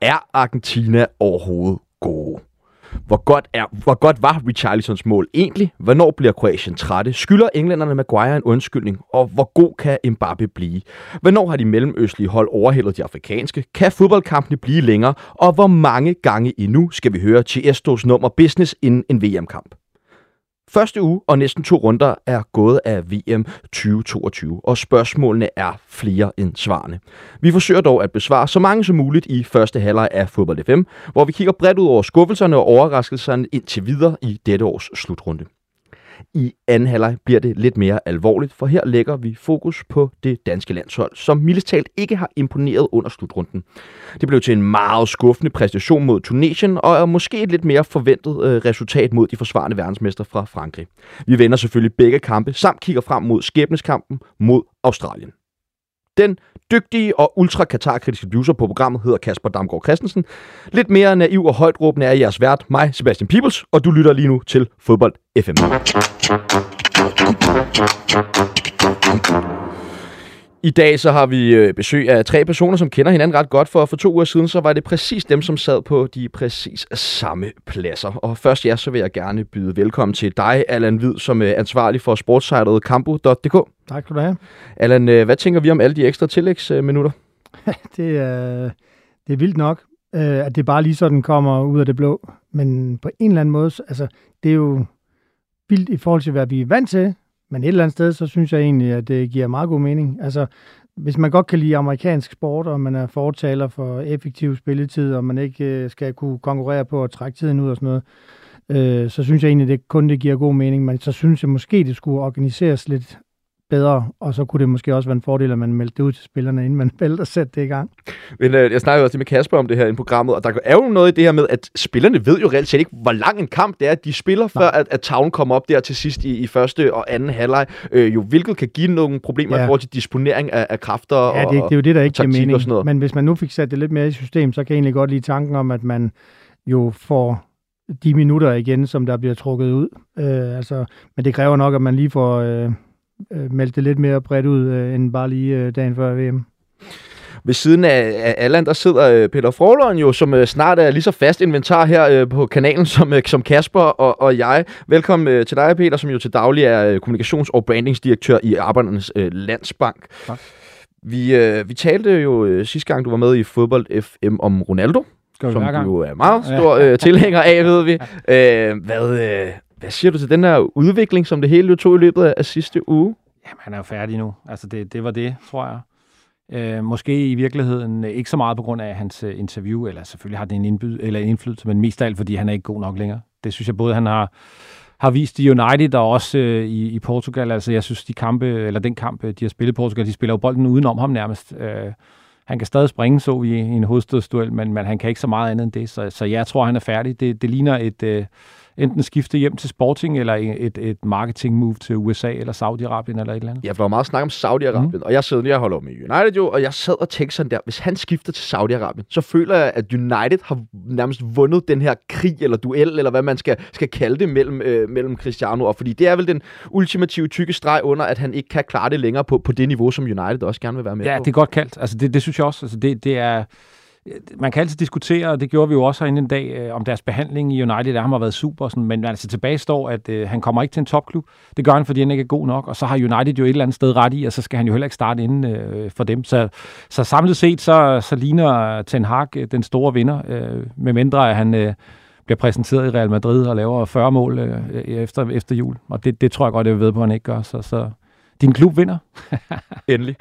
Er Argentina overhovedet gode? Hvor godt, er, hvor godt var Richarlisons mål egentlig? Hvornår bliver Kroatien trætte? Skylder englænderne Maguire en undskyldning? Og hvor god kan Mbappe blive? Hvornår har de mellemøstlige hold overhældet de afrikanske? Kan fodboldkampene blive længere? Og hvor mange gange endnu skal vi høre Tiestos nummer Business inden en VM-kamp? Første uge og næsten to runder er gået af VM 2022, og spørgsmålene er flere end svarene. Vi forsøger dog at besvare så mange som muligt i første halvleg af Fodbold FM, hvor vi kigger bredt ud over skuffelserne og overraskelserne indtil videre i dette års slutrunde. I anden halvleg bliver det lidt mere alvorligt, for her lægger vi fokus på det danske landshold, som mildest talt ikke har imponeret under slutrunden. Det blev til en meget skuffende præstation mod Tunesien, og er måske et lidt mere forventet øh, resultat mod de forsvarende verdensmester fra Frankrig. Vi vender selvfølgelig begge kampe, samt kigger frem mod skæbneskampen mod Australien. Den dygtige og ultra kritiske producer på programmet hedder Kasper Damgaard Christensen. Lidt mere naiv og højt råbende er jeres vært, mig, Sebastian Peebles, og du lytter lige nu til Fodbold FM. I dag så har vi øh, besøg af tre personer, som kender hinanden ret godt, for for to uger siden så var det præcis dem, som sad på de præcis samme pladser. Og først ja, så vil jeg gerne byde velkommen til dig, Allan Hvid, som er ansvarlig for sportssejlet kampo.dk. Tak skal du have. Allan, øh, hvad tænker vi om alle de ekstra tillægsminutter? det, er, det er vildt nok, øh, at det bare lige sådan kommer ud af det blå. Men på en eller anden måde, altså, det er jo vildt i forhold til, hvad vi er vant til. Men et eller andet sted, så synes jeg egentlig, at det giver meget god mening. Altså, hvis man godt kan lide amerikansk sport, og man er fortaler for effektiv spilletid, og man ikke øh, skal kunne konkurrere på at trække tiden ud og sådan noget, øh, så synes jeg egentlig, det kun det giver god mening. Men så synes jeg måske, det skulle organiseres lidt bedre, og så kunne det måske også være en fordel, at man meldte det ud til spillerne, inden man valgte at sætte det i gang. Men øh, jeg snakkede også med Kasper om det her i programmet, og der er jo noget i det her med, at spillerne ved jo reelt set ikke, hvor lang en kamp det er, de spiller, Nej. før at, at tavlen kommer op der til sidst i, i første og anden halvleg, øh, jo, hvilket kan give nogle problemer ja. i forhold til disponering af, af kræfter ja, det, og det er jo det, der ikke giver mening. Men hvis man nu fik sat det lidt mere i system, så kan jeg egentlig godt lide tanken om, at man jo får de minutter igen, som der bliver trukket ud. Øh, altså, men det kræver nok, at man lige får... Øh, øh, meldte det lidt mere bredt ud, øh, end bare lige øh, dagen før VM. Ved siden af, af Alland, der sidder øh, Peter Frohlund jo, som øh, snart er lige så fast inventar her øh, på kanalen som, øh, som Kasper og, og jeg. Velkommen øh, til dig, Peter, som jo til daglig er øh, kommunikations- og brandingsdirektør i Arbejdernes øh, Landsbank. Tak. Vi, øh, vi talte jo øh, sidste gang, du var med i Fodbold FM om Ronaldo, som du er meget stor øh, tilhænger af, ved vi. Øh, hvad, øh, hvad siger du til den her udvikling, som det hele jo tog i løbet af sidste uge? Jamen, han er jo færdig nu. Altså, det, det var det, tror jeg. Øh, måske i virkeligheden ikke så meget på grund af hans øh, interview, eller selvfølgelig har det en, indbyd, eller en indflydelse, men mest af alt, fordi han er ikke god nok længere. Det synes jeg både, han har, har vist i United og også øh, i, i Portugal. Altså, jeg synes, de kampe, eller den kamp, øh, de har spillet i Portugal, de spiller jo bolden udenom ham nærmest. Øh, han kan stadig springe, så vi i en hovedstødsduel, men, men han kan ikke så meget andet end det. Så, så jeg tror, han er færdig. Det, det ligner et... Øh, enten skifte hjem til Sporting, eller et, et marketing move til USA, eller Saudi-Arabien, eller et eller andet? Ja, for der var meget snak om Saudi-Arabien, mm. og jeg sidder, jeg holder med United jo, og jeg sad og tænkte sådan der, hvis han skifter til Saudi-Arabien, så føler jeg, at United har nærmest vundet den her krig, eller duel, eller hvad man skal, skal kalde det, mellem, øh, mellem Cristiano, og fordi det er vel den ultimative tykke streg under, at han ikke kan klare det længere på, på det niveau, som United også gerne vil være med ja, på. det er godt kaldt. Altså, det, det synes jeg også. Altså, det, det er man kan altid diskutere, og det gjorde vi jo også herinde en dag, øh, om deres behandling i United, der har været super, sådan, men altså tilbage står, at øh, han kommer ikke til en topklub. Det gør han, fordi han ikke er god nok, og så har United jo et eller andet sted ret i, og så skal han jo heller ikke starte inden øh, for dem. Så, så samlet set, så, så ligner Ten Hag øh, den store vinder, øh, med mindre at han øh, bliver præsenteret i Real Madrid og laver 40 mål øh, efter, efter jul. Og det, det tror jeg godt, jeg ved på, at han ikke gør. Så, så din klub vinder. Endelig.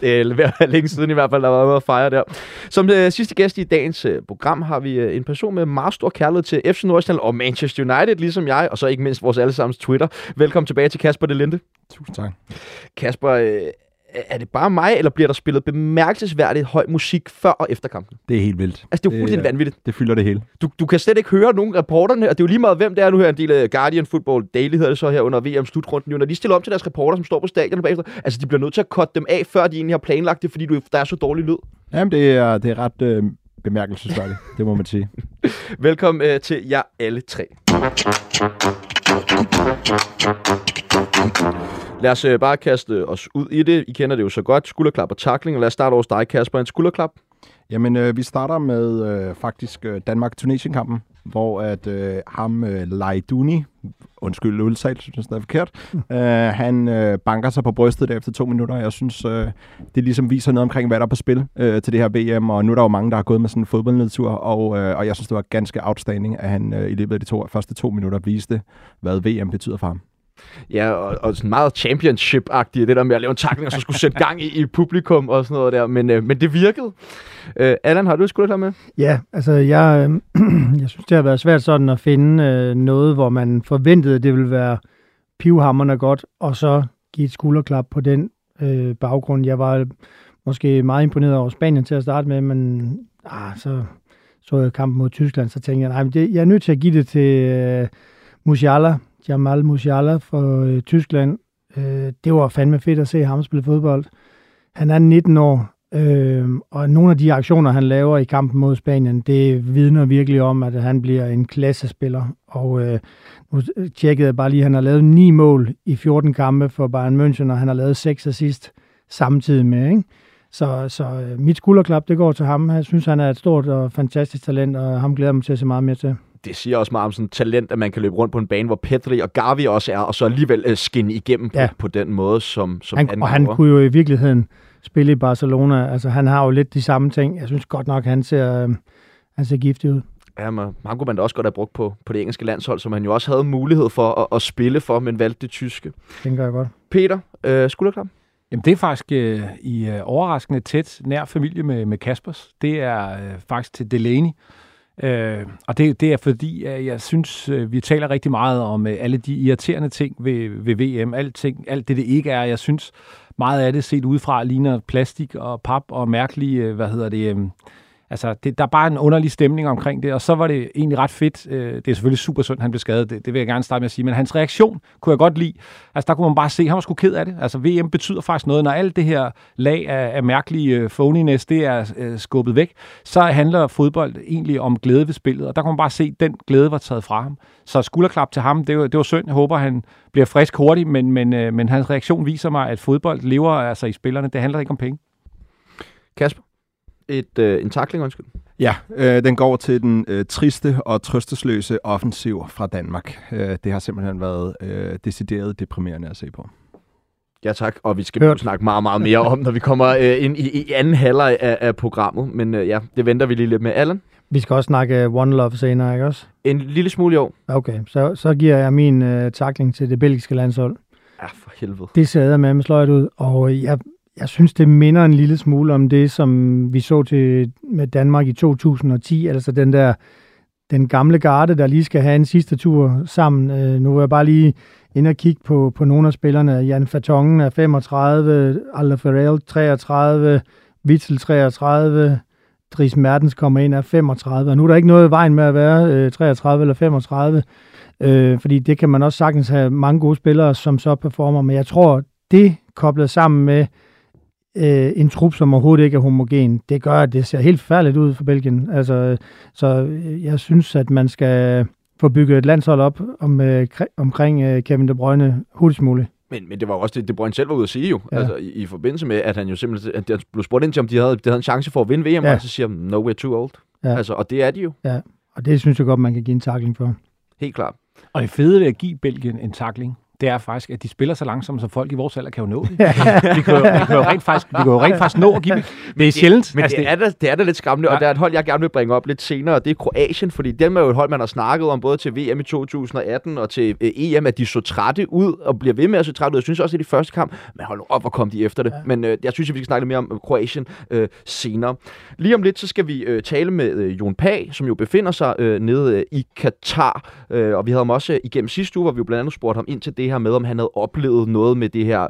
det er ved at længe siden i hvert fald, der var noget at fejre der. Som uh, sidste gæst i dagens uh, program har vi uh, en person med meget stor kærlighed til FC Nordsjælland og Manchester United, ligesom jeg, og så ikke mindst vores allesammens Twitter. Velkommen tilbage til Kasper Delente. Tusind tak. Kasper, uh, er det bare mig, eller bliver der spillet bemærkelsesværdigt høj musik før og efter kampen? Det er helt vildt. Altså, det er jo fuldstændig vanvittigt. Det fylder det hele. Du, du kan slet ikke høre nogen reporterne, og det er jo lige meget, hvem det er nu her, en del af Guardian Football Daily hedder det så her under VM-slutrunden, når de stiller om til deres reporter, som står på stadion bagefter, altså de bliver nødt til at cutte dem af, før de egentlig har planlagt det, fordi du, der er så dårlig lyd. Jamen, det er, det er ret øh, bemærkelsesværdigt, det må man sige. Velkommen øh, til jer alle tre. Lad os øh, bare kaste os ud i det. I kender det jo så godt. Skulderklap og takling. Og lad os starte hos dig, Kasper. En skulderklap. Jamen, øh, vi starter med øh, faktisk øh, Danmark-Tunesien-kampen, hvor at øh, ham, øh, Lajduni, undskyld udtalt, synes jeg, det er forkert, øh, han øh, banker sig på brystet der efter to minutter. Jeg synes, øh, det ligesom viser noget omkring, hvad der er på spil øh, til det her VM, og nu er der jo mange, der har gået med sådan en fodboldnedtur, og, øh, og jeg synes, det var ganske outstanding, at han øh, i løbet af de to, første to minutter viste, hvad VM betyder for ham. Ja, og, og sådan meget championship-agtigt, det der med at lave en takling, og så skulle sætte gang i, i publikum og sådan noget der. Men, øh, men det virkede. Øh, Allan, har du et skulderklap med? Ja, altså jeg, øh, jeg synes, det har været svært sådan at finde øh, noget, hvor man forventede, det ville være pivhammerne godt, og så give et skulderklap på den øh, baggrund. Jeg var måske meget imponeret over Spanien til at starte med, men ah, så så jeg kampen mod Tyskland, så tænkte jeg, nej, men det, jeg er nødt til at give det til øh, Musiala, Jamal Musiala fra øh, Tyskland. Øh, det var fandme fedt at se ham spille fodbold. Han er 19 år, øh, og nogle af de aktioner, han laver i kampen mod Spanien, det vidner virkelig om, at han bliver en klassespiller. Og øh, nu tjekkede jeg bare lige, han har lavet 9 mål i 14 kampe for Bayern München, og han har lavet 6 assist samtidig med, ikke? Så, så øh, mit skulderklap, det går til ham. Jeg synes, han er et stort og fantastisk talent, og ham glæder mig til at se meget mere til det siger også meget om sådan talent, at man kan løbe rundt på en bane, hvor Pedri og Gavi også er, og så alligevel øh, skinne igennem ja. på, på den måde, som, som han, han Og han kunne jo i virkeligheden spille i Barcelona. Altså, han har jo lidt de samme ting. Jeg synes godt nok, han ser, øh, han ser giftig ud. Ja, men ham kunne man da også godt have brugt på, på det engelske landshold, som han jo også havde mulighed for at, at spille for, men valgte det tyske. Tænker jeg godt. Peter, øh, skulderklap? Jamen, det er faktisk øh, i øh, overraskende tæt nær familie med, med Kaspers. Det er øh, faktisk til Delaney. Øh, og det, det er fordi, at jeg synes, øh, vi taler rigtig meget om øh, alle de irriterende ting ved, ved VM. Alt, ting, alt det, det ikke er. Jeg synes, meget af det set udefra ligner plastik og pap og mærkelige, øh, hvad hedder det, øh, Altså, det, der er bare en underlig stemning omkring det, og så var det egentlig ret fedt. Øh, det er selvfølgelig super sundt, han blev skadet, det, det vil jeg gerne starte med at sige, men hans reaktion kunne jeg godt lide. Altså, der kunne man bare se, at han var sgu ked af det. Altså, VM betyder faktisk noget. Når alt det her lag af, af mærkelige øh, phoniness, det er øh, skubbet væk, så handler fodbold egentlig om glæde ved spillet, og der kunne man bare se, at den glæde var taget fra ham. Så skulderklap til ham, det var, det var synd. Jeg håber, han bliver frisk hurtigt, men, men, øh, men hans reaktion viser mig, at fodbold lever altså i spillerne. Det handler ikke om penge. Kasper? Et, øh, en takling, undskyld. Ja, øh, den går til den øh, triste og trøstesløse offensiv fra Danmark. Øh, det har simpelthen været øh, decideret deprimerende at se på. Ja tak, og vi skal Hørt. snakke meget, meget mere om, når vi kommer øh, ind i, i anden halvleg af, af programmet. Men øh, ja, det venter vi lige lidt med. Allen? Vi skal også snakke One Love senere, ikke også? En lille smule i år. Okay, så, så giver jeg min øh, takling til det belgiske landshold. Ja, for helvede. Det ser jeg med med sløjt ud, og jeg, jeg synes, det minder en lille smule om det, som vi så til med Danmark i 2010, altså den der den gamle garde, der lige skal have en sidste tur sammen. Øh, nu er jeg bare lige ind og kigge på, på nogle af spillerne. Jan Fatongen er 35, Alder Ferrell 33, Witzel 33, Dries Mertens kommer ind er 35, og nu er der ikke noget i vejen med at være øh, 33 eller 35, øh, fordi det kan man også sagtens have mange gode spillere, som så performer, men jeg tror, det koblet sammen med øh, en trup, som overhovedet ikke er homogen, det gør, at det ser helt færdigt ud for Belgien. Altså, så jeg synes, at man skal få bygget et landshold op om, øh, omkring øh, Kevin De Bruyne hurtigst muligt. Men, men det var også det, De Bruyne selv var ude at sige jo, ja. altså, i, i forbindelse med, at han jo simpelthen at han blev spurgt ind til, om de havde, de havde en chance for at vinde VM, ja. og så siger han, no, we're too old. Ja. Altså, og det er de jo. Ja, og det synes jeg godt, man kan give en takling for. Helt klart. Og det fede ved at give Belgien en takling, det er faktisk, at de spiller så langsomt, så folk i vores alder kan jo nå det. vi, kan jo, vi, kan jo rent faktisk, vi kan jo rent faktisk nå at give dem. Det er sjældent. Men altså, det, er da, det er da lidt skræmmende, ja. og der er et hold, jeg gerne vil bringe op lidt senere, og det er Kroatien, fordi dem er jo et hold, man har snakket om både til VM i 2018 og til øh, EM, at de så trætte ud og bliver ved med at se trætte ud. Jeg synes også, at det er de første kamp, men hold op, hvor kom de efter det. Ja. Men øh, jeg synes, at vi skal snakke lidt mere om Kroatien øh, senere. Lige om lidt, så skal vi øh, tale med øh, Jon Pag, som jo befinder sig øh, nede øh, i Katar, øh, og vi havde ham også øh, igennem sidste uge, hvor vi jo blandt andet spurgte ham ind til det her med, om han havde oplevet noget med det her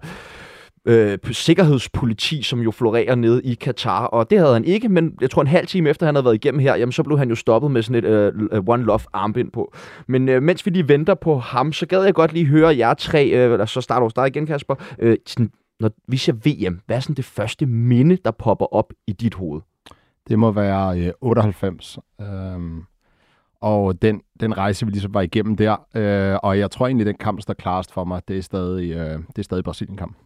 øh, sikkerhedspoliti, som jo florerer nede i Katar, og det havde han ikke, men jeg tror en halv time efter han havde været igennem her, jamen så blev han jo stoppet med sådan et øh, øh One Love armbind på. Men øh, mens vi lige venter på ham, så gad jeg godt lige høre jer tre, øh, så starter hos dig igen Kasper, øh, sådan, når vi ser VM, hvad er sådan det første minde, der popper op i dit hoved? Det må være øh, 98. Øhm, og den, den rejse, vi ligesom var igennem der, øh, og jeg tror egentlig, den kamp, der klarest for mig, det er stadig, øh, det er stadig Brasilien-kamp.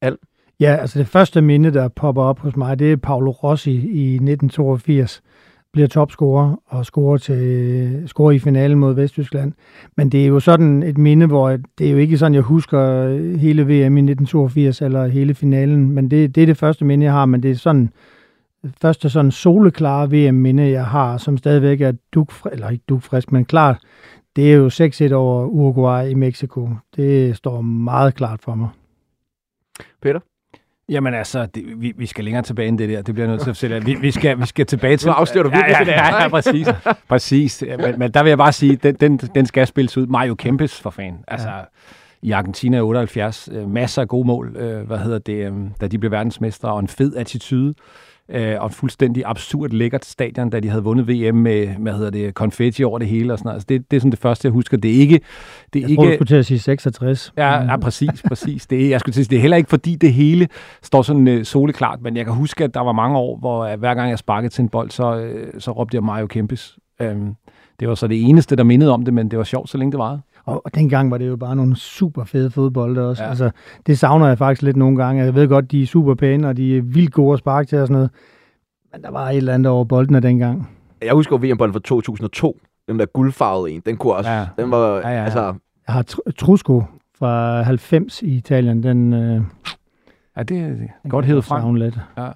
Al? Ja, altså det første minde, der popper op hos mig, det er Paolo Rossi i 1982. Bliver topscorer og scorer, til, scorer i finalen mod Vesttyskland. Men det er jo sådan et minde, hvor det er jo ikke sådan, jeg husker hele VM i 1982 eller hele finalen. Men det, det er det første minde, jeg har. Men det er sådan første sådan soleklare VM-minde, jeg har, som stadigvæk er dugfrisk, eller ikke dugfrisk, men klart, det er jo 6-1 over Uruguay i Mexico. Det står meget klart for mig. Peter? Jamen altså, det, vi, vi skal længere tilbage end det der. Det bliver nødt til at fortælle. Vi, vi, skal, vi skal tilbage til... Nu afslører du virkelig ja, ja, det der. Ja, ja, præcis. præcis. Men, men, der vil jeg bare sige, den, den, den skal spilles ud. Mario Kempes for fan. Altså, ja. i Argentina i 78. Øh, masser af gode mål. Øh, hvad hedder det? Øh, da de blev verdensmestre. Og en fed attitude øh, og fuldstændig absurd lækkert stadion, da de havde vundet VM med, hvad hedder det, konfetti over det hele og sådan noget. Altså det, det er sådan det første, jeg husker. Det er ikke... Det er jeg ikke, tror, du skulle til at sige 66. Ja, ja præcis, præcis. Det er, jeg skulle til at sige, det er heller ikke, fordi det hele står sådan uh, soleklart, men jeg kan huske, at der var mange år, hvor uh, hver gang jeg sparkede til en bold, så, uh, så råbte jeg Mario Kempes. Um, det var så det eneste, der mindede om det, men det var sjovt, så længe det varede. Og, og dengang var det jo bare nogle super fede fodbolde også. Ja. Altså, det savner jeg faktisk lidt nogle gange. Jeg ved godt, de er super pæne, og de er vildt gode at sparke til og sådan noget. Men der var et eller andet over bolden af dengang. Jeg husker VM-bolden fra 2002. Den der guldfarvede en. Den kunne også... Ja. Den var... Ja, ja, ja. Altså, jeg har tr- Trusco fra 90 i Italien. Den, øh, ja, det er godt hævet frem. Lidt. Ja,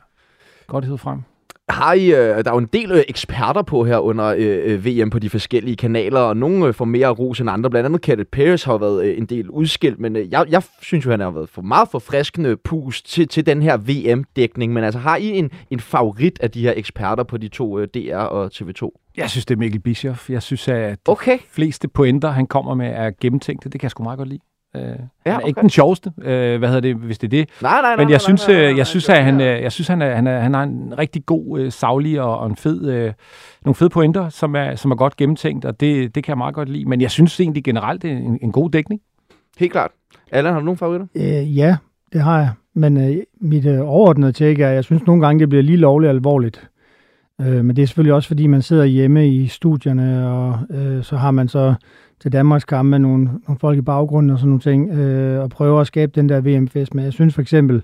godt hævet frem. Har I, øh, der er jo en del øh, eksperter på her under øh, VM på de forskellige kanaler, og nogle får mere ros end andre. Blandt andet Kenneth Paris har været en del udskilt, men jeg, jeg synes jo, han har været for meget forfriskende pust til, til den her VM-dækning. Men altså, har I en, en favorit af de her eksperter på de to DR og TV2? Jeg synes, det er Mikkel Bischoff. Jeg synes, at de okay. fleste pointer, han kommer med, er gennemtænkte. Det kan jeg sgu meget godt lide. Øh, ja, okay. Ikke den sjoveste, øh, hvad hedder det, hvis det er det. Nej, nej, nej. Men jeg nej, synes, nej, nej, nej, jeg synes, at han, jeg synes, han, er, han, er, han har en rigtig god, øh, savlig og, og en fed, øh, nogle fede pointer, som er, som er godt gennemtænkt, og det, det kan jeg meget godt lide. Men jeg synes egentlig generelt, det er en, en god dækning. Helt klart. Allan, har du nogen favoritter? Øh, ja, det har jeg. Men øh, mit øh, overordnede take er, at jeg synes nogle gange, det bliver lige lovligt alvorligt. Øh, men det er selvfølgelig også, fordi man sidder hjemme i studierne, og øh, så har man så til Danmarks kamp med nogle, nogle folk i baggrunden og sådan nogle ting, øh, og prøver at skabe den der VM-fest. Men jeg synes for eksempel,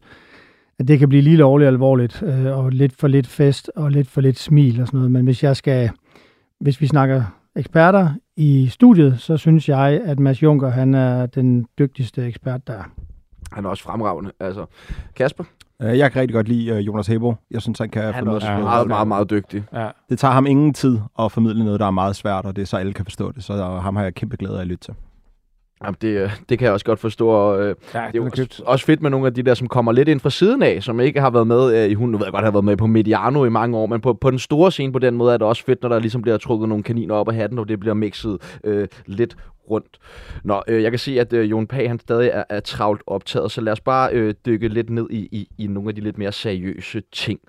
at det kan blive lige lovligt alvorligt, øh, og lidt for lidt fest, og lidt for lidt smil og sådan noget. Men hvis jeg skal, hvis vi snakker eksperter i studiet, så synes jeg, at Mads Juncker, han er den dygtigste ekspert, der er. Han er også fremragende. Altså, Kasper? Øh, jeg kan rigtig godt lide uh, Jonas Hebo. Jeg synes, han kan han formidle er meget, meget, meget dygtig. Ja. Det tager ham ingen tid at formidle noget, der er meget svært, og det er så alle kan forstå det. Så ham har jeg kæmpe glæde af at lytte til. Jamen, det, øh, det kan jeg også godt forstå. Og, øh, ja, det er jo også, også fedt med nogle af de der, som kommer lidt ind fra siden af, som ikke har været med øh, i hun. Nu ved jeg godt, har været med på Mediano i mange år, men på, på den store scene på den måde er det også fedt, når der ligesom bliver trukket nogle kaniner op af hatten, og det bliver mixet øh, lidt rundt. Nå, øh, jeg kan se, at øh, Jon Pag han stadig er, er travlt optaget, så lad os bare øh, dykke lidt ned i, i, i nogle af de lidt mere seriøse ting.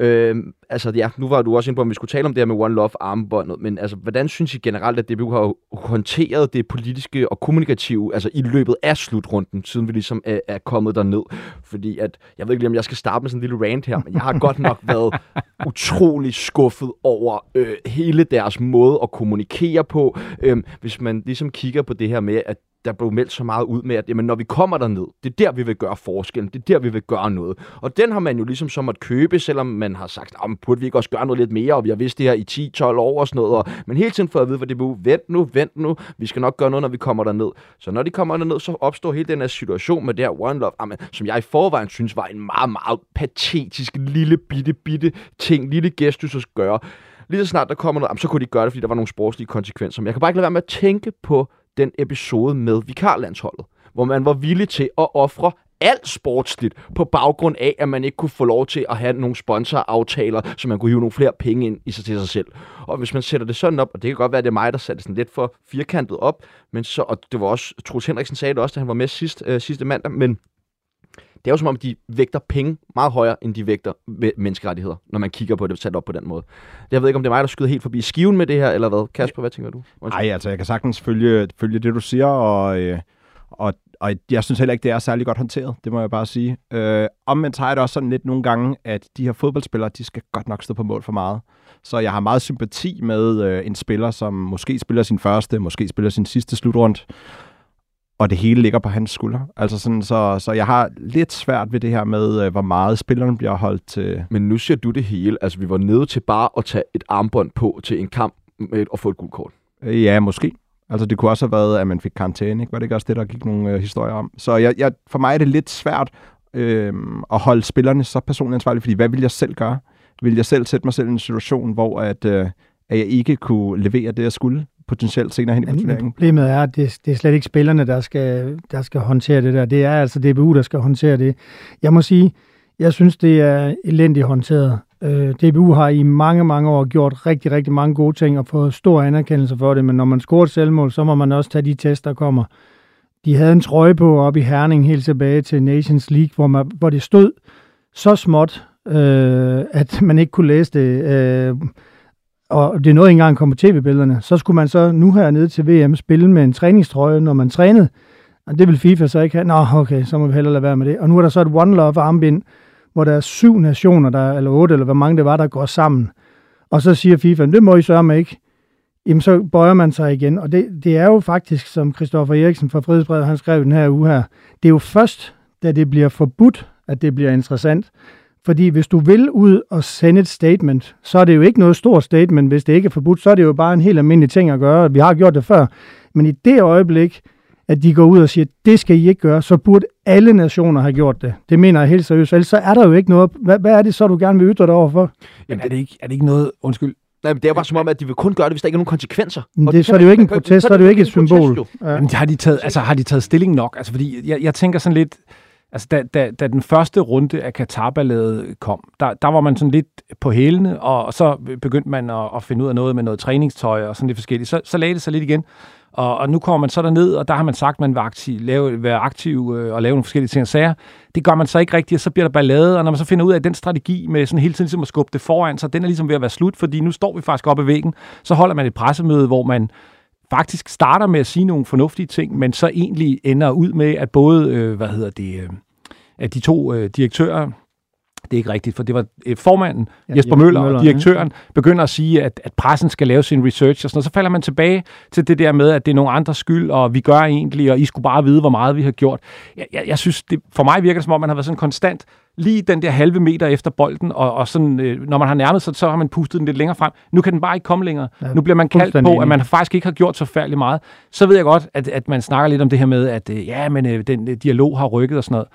Øh, altså ja, nu var du også inde på, om vi skulle tale om det her med One Love armbåndet, men altså, hvordan synes I generelt, at DBU har håndteret det politiske og kommunikative, altså i løbet af slutrunden, siden vi ligesom er, er kommet derned? Fordi at, jeg ved ikke lige, om jeg skal starte med sådan en lille rant her, men jeg har godt nok været utrolig skuffet over øh, hele deres måde at kommunikere på. Øh, hvis man ligesom kigger på det her med, at der blev meldt så meget ud med, at jamen, når vi kommer derned, det er der, vi vil gøre forskellen, det er der, vi vil gøre noget. Og den har man jo ligesom som at købe, selvom man har sagt, men burde vi ikke også gøre noget lidt mere, og vi har vidst det her i 10-12 år og sådan noget. Og, men hele tiden får at vide, hvad det blev, vent nu, vent nu, vi skal nok gøre noget, når vi kommer derned. Så når de kommer derned, så opstår hele den her situation med det her One Love, jamen, som jeg i forvejen synes var en meget, meget patetisk lille bitte, bitte ting, lille gestus at gøre. Lige så snart der kommer noget, så kunne de gøre det, fordi der var nogle sportslige konsekvenser. Men jeg kan bare ikke lade være med at tænke på den episode med vikarlandsholdet, hvor man var villig til at ofre alt sportsligt på baggrund af, at man ikke kunne få lov til at have nogle sponsoraftaler, så man kunne hive nogle flere penge ind i sig til sig selv. Og hvis man sætter det sådan op, og det kan godt være, at det er mig, der satte det sådan lidt for firkantet op, men så, og det var også, Troels Henriksen sagde det også, da han var med sidst, øh, sidste mandag, men det er jo som om, de vægter penge meget højere, end de vægter menneskerettigheder, når man kigger på det sat op på den måde. Jeg ved ikke, om det er mig, der skyder helt forbi skiven med det her, eller hvad? Kasper, hvad tænker du? Nej, altså jeg kan sagtens følge, følge det, du siger, og, øh, og, og jeg synes heller ikke, det er særlig godt håndteret, det må jeg bare sige. Øh, omvendt har jeg det også sådan lidt nogle gange, at de her fodboldspillere, de skal godt nok stå på mål for meget. Så jeg har meget sympati med øh, en spiller, som måske spiller sin første, måske spiller sin sidste slutrund, og det hele ligger på hans skulder. Altså sådan, så, så jeg har lidt svært ved det her med, øh, hvor meget spilleren bliver holdt til. Men nu siger du det hele. Altså, vi var nede til bare at tage et armbånd på til en kamp med at få et gult kort. Øh, Ja, måske. Altså det kunne også have været, at man fik karantæne, ikke? Var det ikke også det, der gik nogle øh, historier om? Så jeg, jeg, for mig er det lidt svært øh, at holde spillerne så personligt ansvarlige, fordi hvad vil jeg selv gøre? Vil jeg selv sætte mig selv i en situation, hvor at, øh, at jeg ikke kunne levere det, jeg skulle potentielt senere hen i turneringen? problemet er, at det, det er slet ikke spillerne, der skal, der skal håndtere det der. Det er altså DBU, der skal håndtere det. Jeg må sige, jeg synes, det er elendigt håndteret. Øh, DBU har i mange, mange år gjort rigtig, rigtig mange gode ting og fået stor anerkendelse for det, men når man scorer et selvmål, så må man også tage de test, der kommer. De havde en trøje på op i Herning helt tilbage til Nations League, hvor, man, hvor det stod så småt, øh, at man ikke kunne læse det. Øh, og det nåede ikke engang at komme på tv-billederne. Så skulle man så nu her nede til VM spille med en træningstrøje, når man trænede. Og det vil FIFA så ikke have. Nå, okay, så må vi hellere lade være med det. Og nu er der så et One Love armbind, hvor der er syv nationer, der, eller otte, eller hvor mange det var, der går sammen. Og så siger FIFA, det må I sørge med ikke. Jamen, så bøjer man sig igen. Og det, det er jo faktisk, som Christoffer Eriksen fra Frihedsbrevet, han skrev den her uge her, det er jo først, da det bliver forbudt, at det bliver interessant. Fordi hvis du vil ud og sende et statement, så er det jo ikke noget stort statement, hvis det ikke er forbudt, så er det jo bare en helt almindelig ting at gøre. Vi har gjort det før. Men i det øjeblik, at de går ud og siger, det skal I ikke gøre, så burde alle nationer have gjort det. Det mener jeg helt seriøst. Ellers så er der jo ikke noget. Hvad, hvad er det så, du gerne vil ytre dig overfor? Men er det, ikke, er det ikke noget, undskyld, Nej, men det er jo bare som om, at de vil kun gøre det, hvis der ikke er nogen konsekvenser. Men Og det- så er det jo ikke en protest, så er det jo ikke et protest, symbol. jo. Ja. Jamen, har de taget, altså, har de taget stilling nok? Altså, fordi jeg, jeg tænker sådan lidt, altså, da, da, da den første runde af Katar-balladet kom, der, der var man sådan lidt på hælene, og, og så begyndte man at, at finde ud af noget med noget træningstøj og sådan lidt forskelligt. Så, så lagde det sig lidt igen. Og, og nu kommer man så derned, og der har man sagt, at man vil aktiv, lave, være aktiv øh, og lave nogle forskellige ting og sager. Det gør man så ikke rigtigt, og så bliver der ballade, og når man så finder ud af, at den strategi med sådan hele tiden ligesom at skubbe det foran, så den er ligesom ved at være slut, fordi nu står vi faktisk oppe i væggen, så holder man et pressemøde, hvor man faktisk starter med at sige nogle fornuftige ting, men så egentlig ender ud med, at både, øh, hvad hedder det, øh, at de to øh, direktører, det er ikke rigtigt, for det var øh, formanden, ja, Jesper Møller, Møller og direktøren, ja. begynder at sige, at, at pressen skal lave sin research og sådan noget. Så falder man tilbage til det der med, at det er nogle andres skyld, og vi gør egentlig, og I skulle bare vide, hvor meget vi har gjort. Jeg, jeg, jeg synes, det, for mig virker det som om, man har været sådan konstant lige den der halve meter efter bolden, og, og sådan, øh, når man har nærmet sig, så har man pustet den lidt længere frem. Nu kan den bare ikke komme længere. Ja, nu bliver man kaldt på, at man faktisk ikke har gjort så færdig meget. Så ved jeg godt, at, at man snakker lidt om det her med, at øh, ja, men øh, den øh, dialog har rykket og sådan noget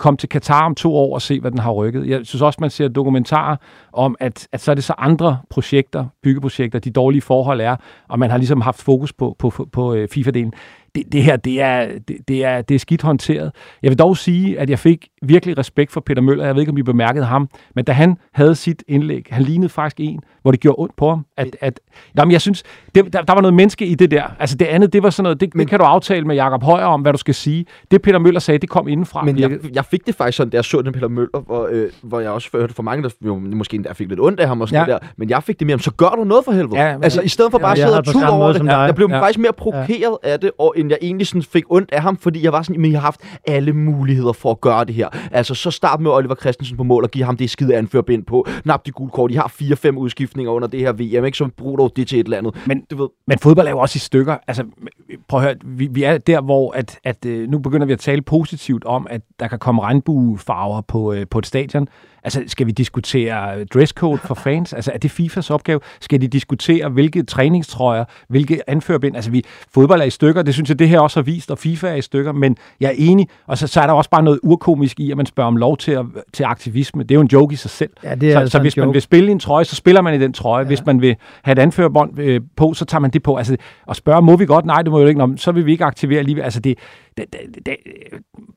kom til Katar om to år og se, hvad den har rykket. Jeg synes også, man ser dokumentarer om, at, at så er det så andre projekter, byggeprojekter, de dårlige forhold er, og man har ligesom haft fokus på, på, på, på øh, FIFA-delen. Det, det her, det er, det, det, er, det er skidt håndteret. Jeg vil dog sige, at jeg fik virkelig respekt for Peter Møller. Jeg ved ikke, om I bemærkede ham, men da han havde sit indlæg, han lignede faktisk en, hvor det gjorde ondt på ham. At, at, jamen, jeg synes, det, der, der var noget menneske i det der. Altså det andet, det var sådan noget, det, men, det kan du aftale med Jakob Højer om, hvad du skal sige. Det Peter Møller sagde, det kom indenfra. Men jeg, jeg fik det faktisk sådan, da jeg så den Peter Møller, hvor, øh, hvor jeg også hørte for mange, der jo, måske endda fik lidt ondt af ham og sådan Ja. ja. der. Men jeg fik det mere om, så gør du noget for helvede. Ja, men- altså i stedet for bare Ja, at jeg sidde og tude over det, som dig. jeg blev Ja. faktisk mere provokeret af det, og end jeg egentlig sådan fik ondt af ham, fordi jeg var sådan, men jeg har haft alle muligheder for at gøre det her. Altså så start med Oliver Christensen på mål og give ham det skide anførbind på. Nap de gule kort. De har fire-fem udskiftninger under det her VM, ikke? Så brug dog det til et eller andet. Men- du ved, Men fodbold er jo også i stykker. Altså, prøv at høre, vi, vi er der, hvor at, at, øh, nu begynder vi at tale positivt om, at der kan komme regnbuefarver på, øh, på et stadion. Altså, skal vi diskutere dresscode for fans? Altså, er det FIFAs opgave? Skal de diskutere, hvilke træningstrøjer, hvilke anførbind? Altså, vi, fodbold er i stykker, det synes jeg, det her også har vist, og FIFA er i stykker, men jeg er enig, og så, så er der også bare noget urkomisk i, at man spørger om lov til, at, til aktivisme. Det er jo en joke i sig selv. Ja, det er så, altså så hvis man vil spille en trøje, så spiller man i den trøje. Ja. Hvis man vil have et anførbånd øh, på, så tager man det på. Altså, og spørge, må vi godt? Nej, det må jo ikke. Nå, så vil vi ikke aktivere lige. Altså, det, det, det, det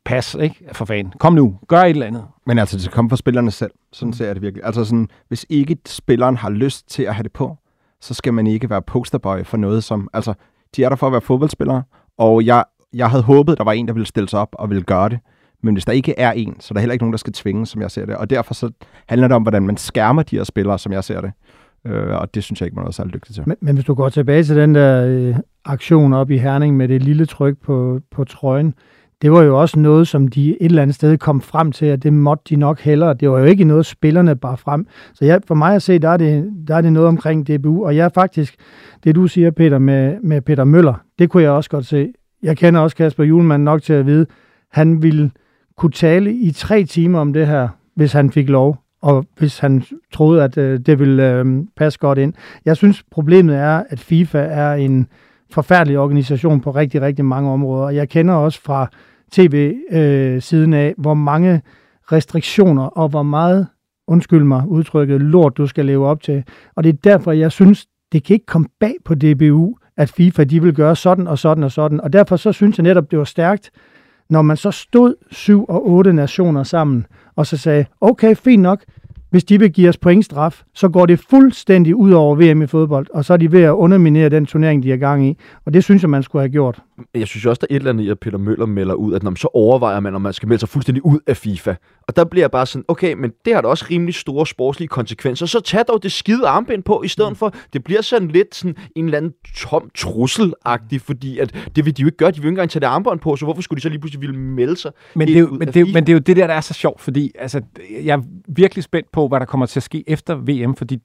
pas, ikke? For fanden. Kom nu, gør et eller andet. Men altså, det skal komme fra spillerne selv. Sådan ser jeg det virkelig. Altså sådan, hvis ikke spilleren har lyst til at have det på, så skal man ikke være posterboy for noget som... Altså, de er der for at være fodboldspillere, og jeg, jeg havde håbet, der var en, der ville stille sig op og ville gøre det. Men hvis der ikke er en, så er der heller ikke nogen, der skal tvinge, som jeg ser det. Og derfor så handler det om, hvordan man skærmer de her spillere, som jeg ser det. Øh, og det synes jeg ikke, man er særlig dygtig til. Men, men hvis du går tilbage til den der øh, aktion op i Herning med det lille tryk på, på trøjen, det var jo også noget, som de et eller andet sted kom frem til, at det måtte de nok hellere. Det var jo ikke noget, spillerne bare frem. Så jeg, for mig at se, der er, det, der er det noget omkring DBU, og jeg er faktisk, det du siger, Peter, med, med Peter Møller, det kunne jeg også godt se. Jeg kender også Kasper Julemand nok til at vide, han ville kunne tale i tre timer om det her, hvis han fik lov, og hvis han troede, at øh, det ville øh, passe godt ind. Jeg synes, problemet er, at FIFA er en forfærdelig organisation på rigtig, rigtig mange områder. Jeg kender også fra tv-siden øh, af, hvor mange restriktioner og hvor meget, undskyld mig udtrykket, lort du skal leve op til. Og det er derfor, jeg synes, det kan ikke komme bag på DBU, at FIFA de vil gøre sådan og sådan og sådan. Og derfor så synes jeg netop, det var stærkt, når man så stod syv og otte nationer sammen, og så sagde, okay, fint nok, hvis de vil give os pointstraf, så går det fuldstændig ud over VM i fodbold, og så er de ved at underminere den turnering, de er gang i. Og det synes jeg, man skulle have gjort. Jeg synes også, der er et eller andet i, at Peter Møller melder ud, at når man så overvejer man, om man skal melde sig fuldstændig ud af FIFA. Og der bliver jeg bare sådan, okay, men det har da også rimelig store sportslige konsekvenser. Så tag dog det skide armbind på, i stedet mm. for, det bliver sådan lidt sådan en eller anden tom trussel fordi at det vil de jo ikke gøre. De vil ikke engang tage det armbånd på, så hvorfor skulle de så lige pludselig ville melde sig men det, er jo, men, det, men det er jo det der, der er så sjovt, fordi altså, jeg er virkelig spændt på, hvad der kommer til at ske efter VM, fordi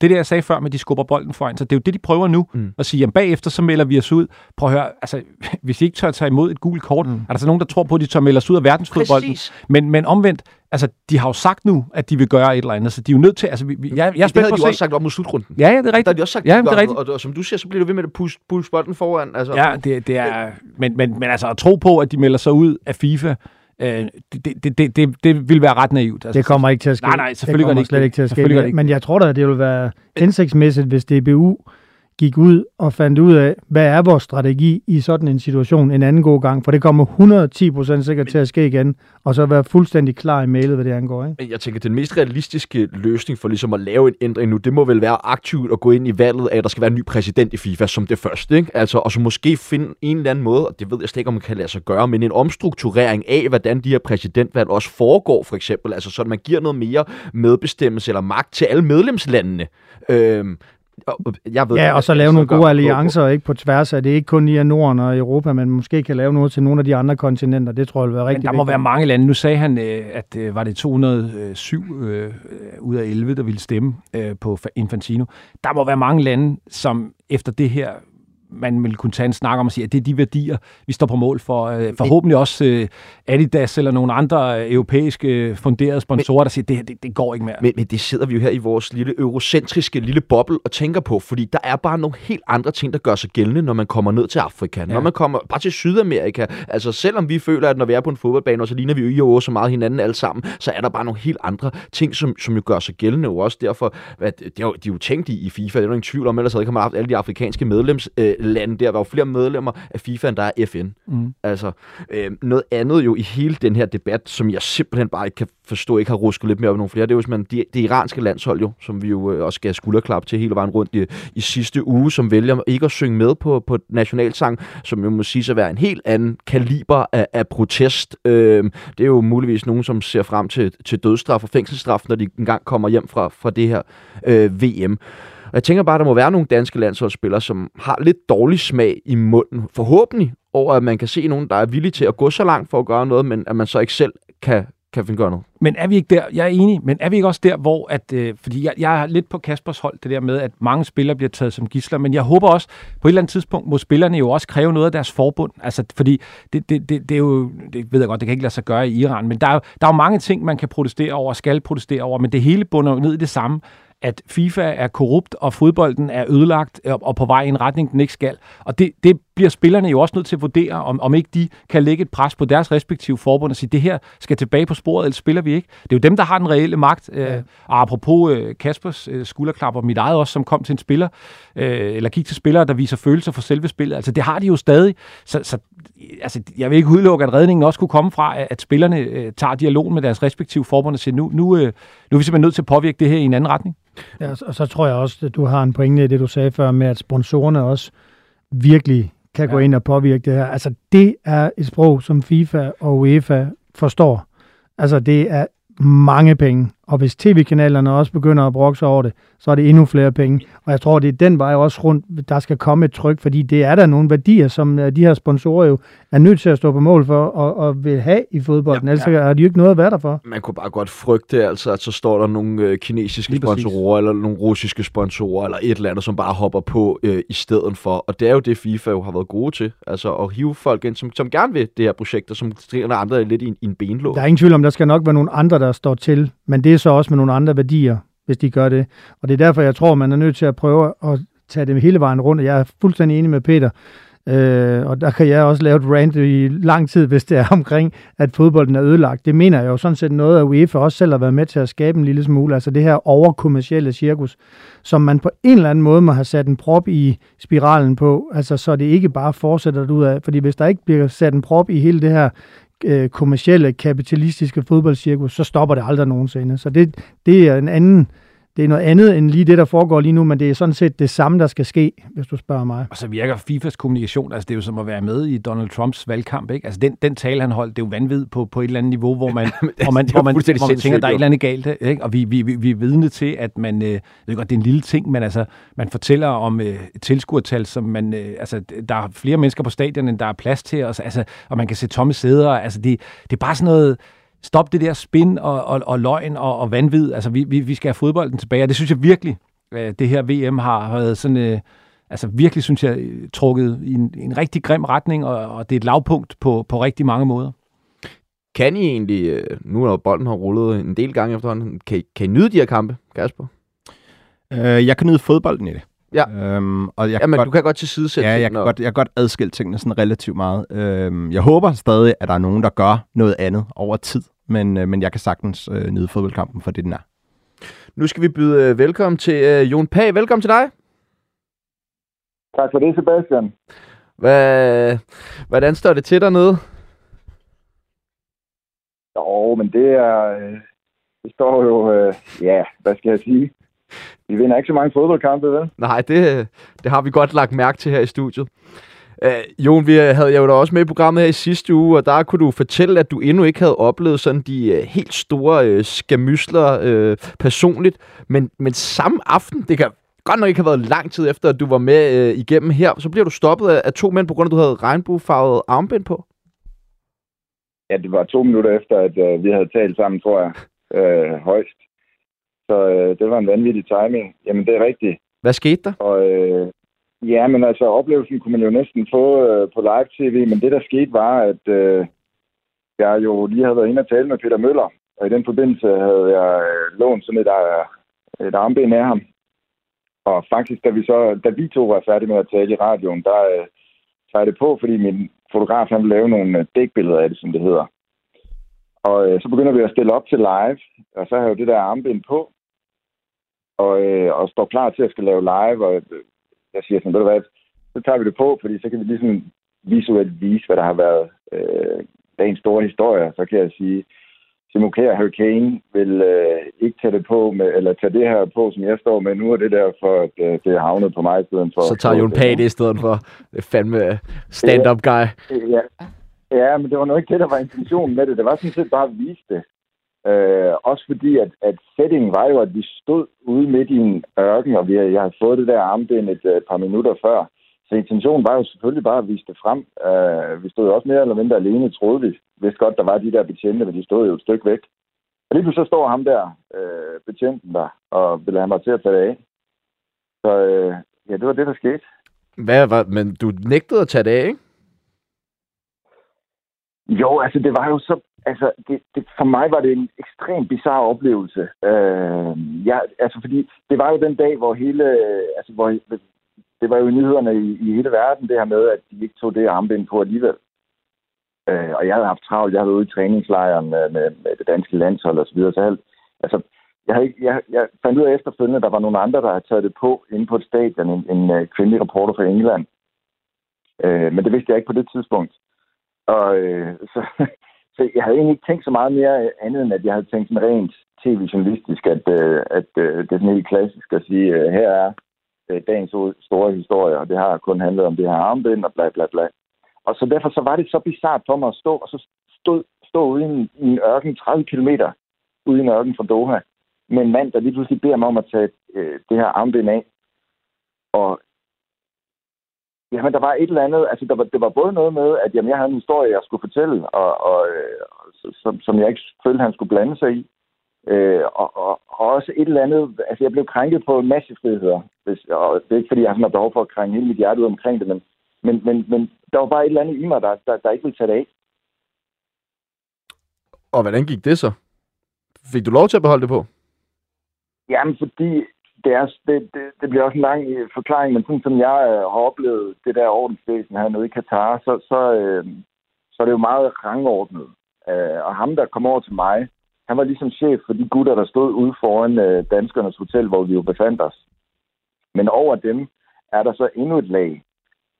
det der, jeg sagde før med, at de skubber bolden foran, så det er jo det, de prøver nu, mm. at sige, at bagefter så melder vi os ud. Prøv at høre, altså, hvis I ikke tør tage imod et gult kort, mm. er der så nogen, der tror på, at de tør melde os ud af verdensfodbolden? Men, men omvendt, altså, de har jo sagt nu, at de vil gøre et eller andet, så de er jo nødt til, altså, vi, jeg, jeg er spændt det havde de også sagt op mod slutrunden. Ja, ja, det er rigtigt. Der har de også sagt, ja, det er rigtigt. Og, og, og, som du siger, så bliver du ved med at push, push bolden foran. Altså, ja, det, det er, men, men, men altså, at tro på, at de melder sig ud af FIFA, Øh, det, det, det, det, det vil være ret naivt. Altså, det kommer ikke til at ske. Nej, nej, selvfølgelig det kommer det slet ikke til at ske. Men jeg tror da, at det vil være indsigtsmæssigt, hvis DBU gik ud og fandt ud af, hvad er vores strategi i sådan en situation en anden god gang, for det kommer 110% sikkert til at ske igen, og så være fuldstændig klar i mailet, hvad det angår. Ikke? Jeg tænker, den mest realistiske løsning for ligesom at lave en ændring nu, det må vel være aktivt at gå ind i valget af, at der skal være en ny præsident i FIFA som det første. Ikke? Altså, og så måske finde en eller anden måde, og det ved jeg slet ikke, om man kan lade sig gøre, men en omstrukturering af, hvordan de her præsidentvalg også foregår, for eksempel. Altså, så man giver noget mere medbestemmelse eller magt til alle medlemslandene. Øhm, jeg ved, ja, og så lave nogle gode alliancer ikke på tværs af det. Ikke kun i Norden og Europa, men måske kan lave noget til nogle af de andre kontinenter. Det tror jeg vil være rigtig men Der må være mange lande. Nu sagde han, øh, at øh, var det 207 øh, ud af 11, der ville stemme på Infantino. Der må være mange lande, som efter det her man vil kunne tage en snak om og sige, at det er de værdier, vi står på mål for. Øh, forhåbentlig også øh, Adidas eller nogle andre europæiske funderede sponsorer, men, der siger, det, det, det går ikke mere. Men, men det sidder vi jo her i vores lille eurocentriske lille boble og tænker på, fordi der er bare nogle helt andre ting, der gør sig gældende, når man kommer ned til Afrika. Ja. Når man kommer bare til Sydamerika. Altså selvom vi føler, at når vi er på en fodboldbane, og så ligner vi jo i så meget hinanden alle sammen, så er der bare nogle helt andre ting, som, som jo gør sig gældende. Og også derfor, at det er jo, de er jo tænkt i, i FIFA, det er jo ingen tvivl om, ellers havde man haft alle de afrikanske medlems øh, lande der. var jo flere medlemmer af FIFA, end der er FN. Mm. Altså, øh, noget andet jo i hele den her debat, som jeg simpelthen bare ikke kan forstå, ikke har rusket lidt mere op nogle flere, det er jo man, det, det iranske landshold jo, som vi jo øh, også skal skulderklap til hele vejen rundt i, i sidste uge, som vælger ikke at synge med på, på nationalsang, som jo må sige at være en helt anden kaliber af, af protest. Øh, det er jo muligvis nogen, som ser frem til, til dødsstraf og fængselsstraf, når de engang kommer hjem fra, fra det her øh, VM. Og jeg tænker bare, at der må være nogle danske landsholdsspillere, som har lidt dårlig smag i munden. Forhåbentlig over, at man kan se nogen, der er villige til at gå så langt for at gøre noget, men at man så ikke selv kan, kan finde gøre noget. Men er vi ikke der, jeg er enig, men er vi ikke også der, hvor, at, øh, fordi jeg, jeg er lidt på Kaspers hold, det der med, at mange spillere bliver taget som gisler, men jeg håber også, på et eller andet tidspunkt må spillerne jo også kræve noget af deres forbund, altså fordi det, det, det, det er jo, det ved jeg godt, det kan ikke lade sig gøre i Iran, men der er, der er jo mange ting, man kan protestere over, skal protestere over, men det hele bunder jo ned i det samme, at FIFA er korrupt, og fodbolden er ødelagt øh, og på vej i en retning, den ikke skal. Og det, det bliver spillerne jo også nødt til at vurdere, om, om ikke de kan lægge et pres på deres respektive forbund og sige, det her skal tilbage på sporet, eller spiller vi ikke. Det er jo dem, der har den reelle magt. Øh, ja. Og apropos øh, Kaspers øh, skulderklapper, mit eget også, som kom til en spiller, eller gik til spillere, der viser følelser for selve spillet. Altså det har de jo stadig. Så, så altså, jeg vil ikke udelukke, at redningen også kunne komme fra, at spillerne tager dialogen med deres respektive forbund og siger, nu, nu, nu er vi simpelthen nødt til at påvirke det her i en anden retning. Ja, og så tror jeg også, at du har en pointe i det, du sagde før, med at sponsorerne også virkelig kan ja. gå ind og påvirke det her. Altså, det er et sprog, som FIFA og UEFA forstår. Altså, det er mange penge. Og hvis tv-kanalerne også begynder at brokke sig over det, så er det endnu flere penge. Og jeg tror, det er den vej også rundt, der skal komme et tryk, fordi det er der nogle værdier, som øh, de her sponsorer jo er nødt til at stå på mål for og, og vil have i fodbolden. Ja, Ellers ja. har de jo ikke noget at være der for. Man kunne bare godt frygte, altså, at så står der nogle øh, kinesiske Lige sponsorer, præcis. eller nogle russiske sponsorer, eller et eller andet, som bare hopper på øh, i stedet for. Og det er jo det, FIFA jo har været gode til. Altså at hive folk ind, som, som gerne vil det her projekt, og som stiller andre lidt i, i en benlåg. Der er ingen tvivl om, der skal nok være nogle andre, der står til. Men det er så også med nogle andre værdier, hvis de gør det. Og det er derfor, jeg tror, man er nødt til at prøve at tage det hele vejen rundt. Jeg er fuldstændig enig med Peter. Øh, og der kan jeg også lave et rant i lang tid, hvis det er omkring, at fodbolden er ødelagt. Det mener jeg jo sådan set noget, at UEFA også selv har været med til at skabe en lille smule. Altså det her overkommercielle cirkus, som man på en eller anden måde må have sat en prop i spiralen på, altså så det ikke bare fortsætter ud af. Fordi hvis der ikke bliver sat en prop i hele det her øh, kommercielle, kapitalistiske fodboldcirkus, så stopper det aldrig nogensinde. Så det, det er en anden det er noget andet end lige det, der foregår lige nu, men det er sådan set det samme, der skal ske, hvis du spørger mig. Og så virker FIFAs kommunikation, altså det er jo som at være med i Donald Trumps valgkamp, ikke? Altså den, den tale, han holdt, det er jo vanvid på, på et eller andet niveau, hvor man, hvor man, hvor man, hvor man tænker, der er et eller andet galt, ikke? Og vi, vi, vi, vi er vidne til, at man, øh, jeg ved godt, det er en lille ting, men altså, man fortæller om øh, et tilskuertal, som man, øh, altså, der er flere mennesker på stadion, end der er plads til, og, altså, og man kan se tomme sæder, altså det, det er bare sådan noget, stop det der spin og, og, og løgn og, og vanvid. Altså, vi, vi, vi skal have fodbolden tilbage, og det synes jeg virkelig, øh, det her VM har været sådan... Øh, altså virkelig, synes jeg, trukket i en, en rigtig grim retning, og, og det er et lavpunkt på, på rigtig mange måder. Kan I egentlig, øh, nu når bolden har rullet en del gange efterhånden, kan I, kan I nyde de her kampe, Kasper? Øh, jeg kan nyde fodbolden i det. Ja, øhm, og jeg ja men godt, du kan godt til side Ja, jeg kan, godt, jeg kan godt adskille tingene sådan relativt meget. Øhm, jeg håber stadig, at der er nogen, der gør noget andet over tid men, øh, men jeg kan sagtens øh, nyde fodboldkampen for det, den er. Nu skal vi byde øh, velkommen til øh, Jon Pag. Velkommen til dig. Tak for det, Sebastian. Hvad, hvordan står det til dernede? Jo, men det er... Øh, det står jo... Øh, ja, hvad skal jeg sige? Vi vinder ikke så mange fodboldkampe, vel? Nej, det, det har vi godt lagt mærke til her i studiet. Uh, Jon, vi havde jeg jo da også med i programmet her i sidste uge, og der kunne du fortælle, at du endnu ikke havde oplevet sådan de uh, helt store uh, skamysler uh, personligt, men, men samme aften, det kan godt nok ikke have været lang tid efter, at du var med uh, igennem her, så bliver du stoppet af, af to mænd, på grund af, at du havde regnbuefarvet armbind på. Ja, det var to minutter efter, at uh, vi havde talt sammen, tror jeg, uh, højst. Så uh, det var en vanvittig timing. Jamen, det er rigtigt. Hvad skete der? Og, uh, Ja, men altså oplevelsen kunne man jo næsten få øh, på live-tv, men det der skete var, at øh, jeg jo lige havde været inde og tale med Peter Møller, og i den forbindelse havde jeg øh, lånt sådan et, øh, et armben af ham. Og faktisk, da vi, så, da vi to var færdige med at tale i radioen, der øh, tager jeg det på, fordi min fotograf han ville lave nogle øh, dækbilleder af det, som det hedder. Og øh, så begynder vi at stille op til live, og så har jeg jo det der armbind på, og, øh, og står klar til at skal lave live, og øh, jeg siger sådan, ved du hvad, så tager vi det på, fordi så kan vi ligesom visuelt vise, hvad der har været øh, dagens store historie. Så kan jeg sige, Simon Kjær Hurricane vil øh, ikke tage det på, med, eller tage det her på, som jeg står med nu, og det er derfor, at øh, det er havnet på mig i stedet for. Så tager Jon Pag det i stedet for. Det er fandme stand-up guy. Ja, ja, men det var nok ikke det, der var intentionen med det. Det var sådan set bare at vise det. Øh, også fordi, at, at settingen var jo, at vi stod ude midt i en ørken, og vi, jeg havde fået det der armbind et, et par minutter før. Så intentionen var jo selvfølgelig bare at vise det frem. Øh, vi stod jo også mere eller mindre alene, troede vi. Hvis godt, der var de der betjente, men de stod jo et stykke væk. Og lige så står ham der, øh, betjenten der, og vil have mig til at tage det af. Så øh, ja, det var det, der skete. Hvad var, men du nægtede at tage det af, ikke? Jo, altså det var jo så altså, det, det, for mig var det en ekstremt bizarre oplevelse. Øh, ja, altså, fordi det var jo den dag, hvor hele, altså, hvor, det var jo nyhederne i, i hele verden, det her med, at de ikke tog det armbind på alligevel. Øh, og jeg havde haft travlt, jeg havde været ude i træningslejren med, med, med det danske landshold og så videre. Så alt. altså, jeg, havde ikke, jeg, jeg fandt ud af efterfølgende, at der var nogle andre, der havde taget det på inde på et stadion, en, en, en kvindelig reporter fra England. Øh, men det vidste jeg ikke på det tidspunkt. Og øh, så, så jeg havde egentlig ikke tænkt så meget mere øh, andet, end at jeg havde tænkt sådan rent tv-journalistisk, at, øh, at øh, det er sådan helt klassisk at sige, her er dagens store historie, og det har kun handlet om det her armbind og bla bla bla. Og så derfor så var det så bizart for mig at stå, og så stod, stå ude i en, i en ørken 30 km ude i en ørken fra Doha med en mand, der lige pludselig beder mig om at tage øh, det her armbind af. Og jamen, der var et eller andet, altså der var, det var både noget med, at jamen, jeg havde en historie, jeg skulle fortælle, og, og, øh, som, som jeg ikke følte, han skulle blande sig i. Øh, og, og, og også et eller andet, altså jeg blev krænket på en masse friheder. Hvis, og det er ikke, fordi jeg har behov for at krænge hele mit hjerte ud omkring det, men, men, men, men der var bare et eller andet i mig, der, der, der ikke ville tage det af. Og hvordan gik det så? Fik du lov til at beholde det på? Jamen, fordi det, er, det, det, det bliver også en lang øh, forklaring, men sådan som jeg øh, har oplevet det der ordensvæsen her nede i Katar, så, så, øh, så er det jo meget rangordnet. Øh, og ham, der kom over til mig, han var ligesom chef for de gutter, der stod ude foran øh, danskernes hotel, hvor vi jo befandt os. Men over dem er der så endnu et lag.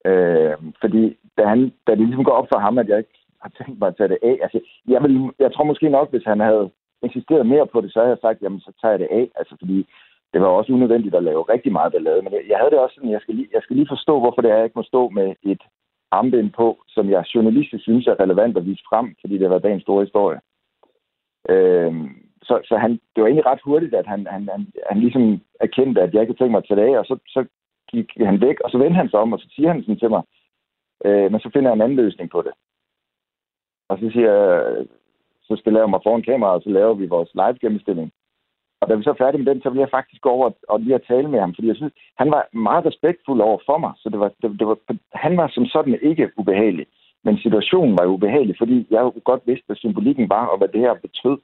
Øh, fordi da, han, da det ligesom går op for ham, at jeg ikke har tænkt mig at tage det af. Altså, jeg, vil, jeg tror måske nok, hvis han havde insisteret mere på det, så havde jeg sagt, jamen så tager jeg det af. Altså, fordi det var også unødvendigt at lave rigtig meget ballade. Men jeg, havde det også sådan, jeg skal, lige, jeg skal lige forstå, hvorfor det er, jeg ikke må stå med et armbind på, som jeg journalistisk synes er relevant at vise frem, fordi det var dagens store historie. Øhm, så så han, det var egentlig ret hurtigt, at han, han, han, han ligesom erkendte, at jeg ikke tænkte mig at tage det af, og så, så gik han væk, og så vendte han sig om, og så siger han sådan til mig, øh, men så finder jeg en anden løsning på det. Og så siger jeg, så skal jeg lave mig foran kameraet, og så laver vi vores live gennemstilling. Og da vi så er færdige med den, så vil jeg faktisk gå over og lige at tale med ham, fordi jeg synes, han var meget respektfuld over for mig, så det var, det, det var, han var som sådan ikke ubehagelig. Men situationen var jo ubehagelig, fordi jeg jo godt vidste, hvad symbolikken var, og hvad det her betød.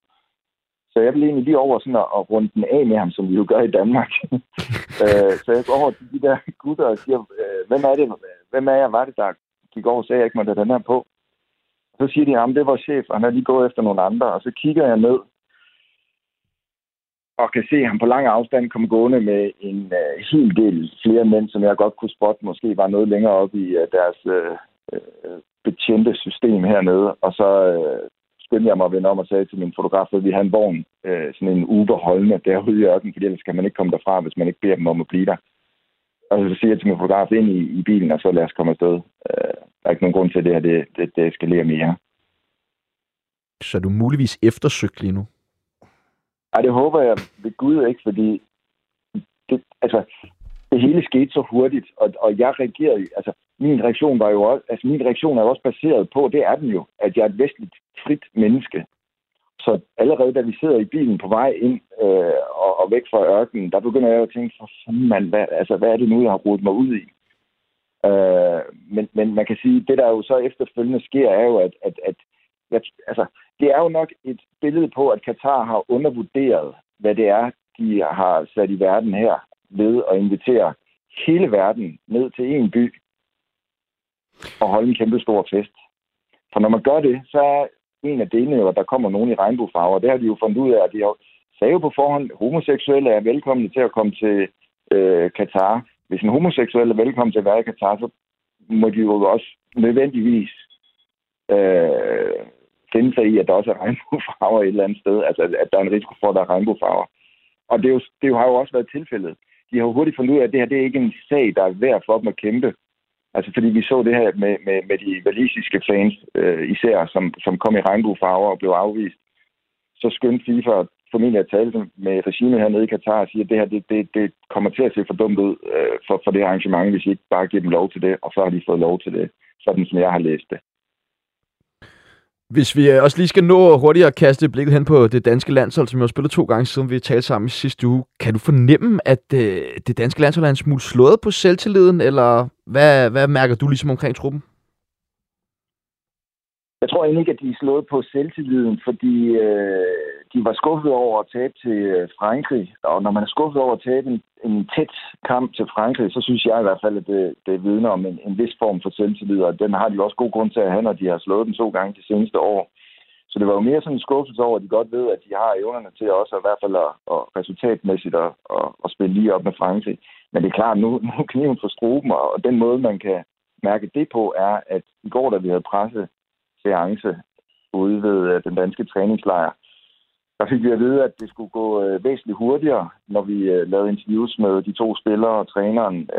Så jeg ville egentlig lige over sådan at, at runde den af med ham, som vi jo gør i Danmark. Øh, så jeg går over til de der gutter og siger, øh, hvem er det, hvem er jeg, var det, der gik over og sagde, at jeg ikke måtte have den her på. Så siger de, at det var chef, og han er lige gået efter nogle andre. Og så kigger jeg ned, og kan se ham på lang afstand komme gående med en øh, hel del flere mænd, som jeg godt kunne spotte, måske var noget længere op i øh, deres øh, øh betjente system hernede. Og så øh, skyndte jeg mig at vende om og sagde til min fotograf, at vi har en vogn, øh, sådan en Uber holdende derude i ørkenen, fordi ellers kan man ikke komme derfra, hvis man ikke beder dem om at blive der. Og så siger jeg til min fotograf ind i, i bilen, og så lad os komme afsted. Øh, der er ikke nogen grund til, at det her det, det, det eskalerer mere. Så er du muligvis eftersøgt lige nu? Ej, det håber jeg ved Gud ikke, fordi det, altså, det hele skete så hurtigt, og, og jeg reagerede, altså min reaktion var jo også, altså min reaktion er jo også baseret på, det er den jo, at jeg er et vestligt frit menneske. Så allerede da vi sidder i bilen på vej ind øh, og, og væk fra ørkenen, der begynder jeg at tænke, for fanden mand, hvad, altså, hvad er det nu, jeg har rodet mig ud i? Øh, men, men man kan sige, det der jo så efterfølgende sker, er jo, at, at, at jeg, altså, det er jo nok et billede på, at Katar har undervurderet, hvad det er, de har sat i verden her ved at invitere hele verden ned til en by og holde en kæmpe stor fest. For når man gør det, så er en af delene jo, at der kommer nogen i regnbuefarver. Det har de jo fundet ud af, at de har sagde jo på forhånd, at homoseksuelle er velkomne til at komme til øh, Katar. Hvis en homoseksuel er velkommen til at være i Katar, så må de jo også nødvendigvis øh, finde sig i, at der også er regnbuefarver et eller andet sted. Altså, at der er en risiko for, at der er regnbuefarver. Og det, er jo, det har jo også været tilfældet. De har jo hurtigt fundet ud af, at det her det er ikke en sag, der er værd for dem at kæmpe. Altså fordi vi så det her med, med, med de valisiske fans øh, især, som, som kom i regnbuefarver og blev afvist. Så skyndte FIFA formentlig at tale med regimet hernede i Katar og sige, at det her det, det, det kommer til at se for dumt ud øh, for, for det her arrangement, hvis I ikke bare giver dem lov til det, og så har de fået lov til det, sådan som jeg har læst det. Hvis vi øh, også lige skal nå hurtigt at kaste blikket hen på det danske landshold, som vi har spillet to gange siden vi talte sammen i sidste uge. Kan du fornemme, at øh, det danske landshold er en smule slået på selvtilliden, eller hvad, hvad mærker du ligesom omkring truppen? Jeg tror egentlig ikke, at de er slået på selvtilliden, fordi øh, de var skuffet over at tabe til øh, Frankrig. Og når man er skuffet over at tabe en, en tæt kamp til Frankrig, så synes jeg i hvert fald, at det, det vidner om en, en vis form for selvtillid. Og den har de også god grund til at have, når de har slået den to gange de seneste år. Så det var jo mere sådan en skuffelse over, at de godt ved, at de har evnerne til også at, i hvert fald at, at resultatmæssigt at, at, at spille lige op med Frankrig. Men det er klart, nu, nu kniven for struben, og den måde, man kan mærke det på, er, at i går, da vi havde presset seance ude ved øh, den danske træningslejr. Der fik vi at vide, at det skulle gå øh, væsentligt hurtigere, når vi øh, lavede interviews med de to spillere og træneren.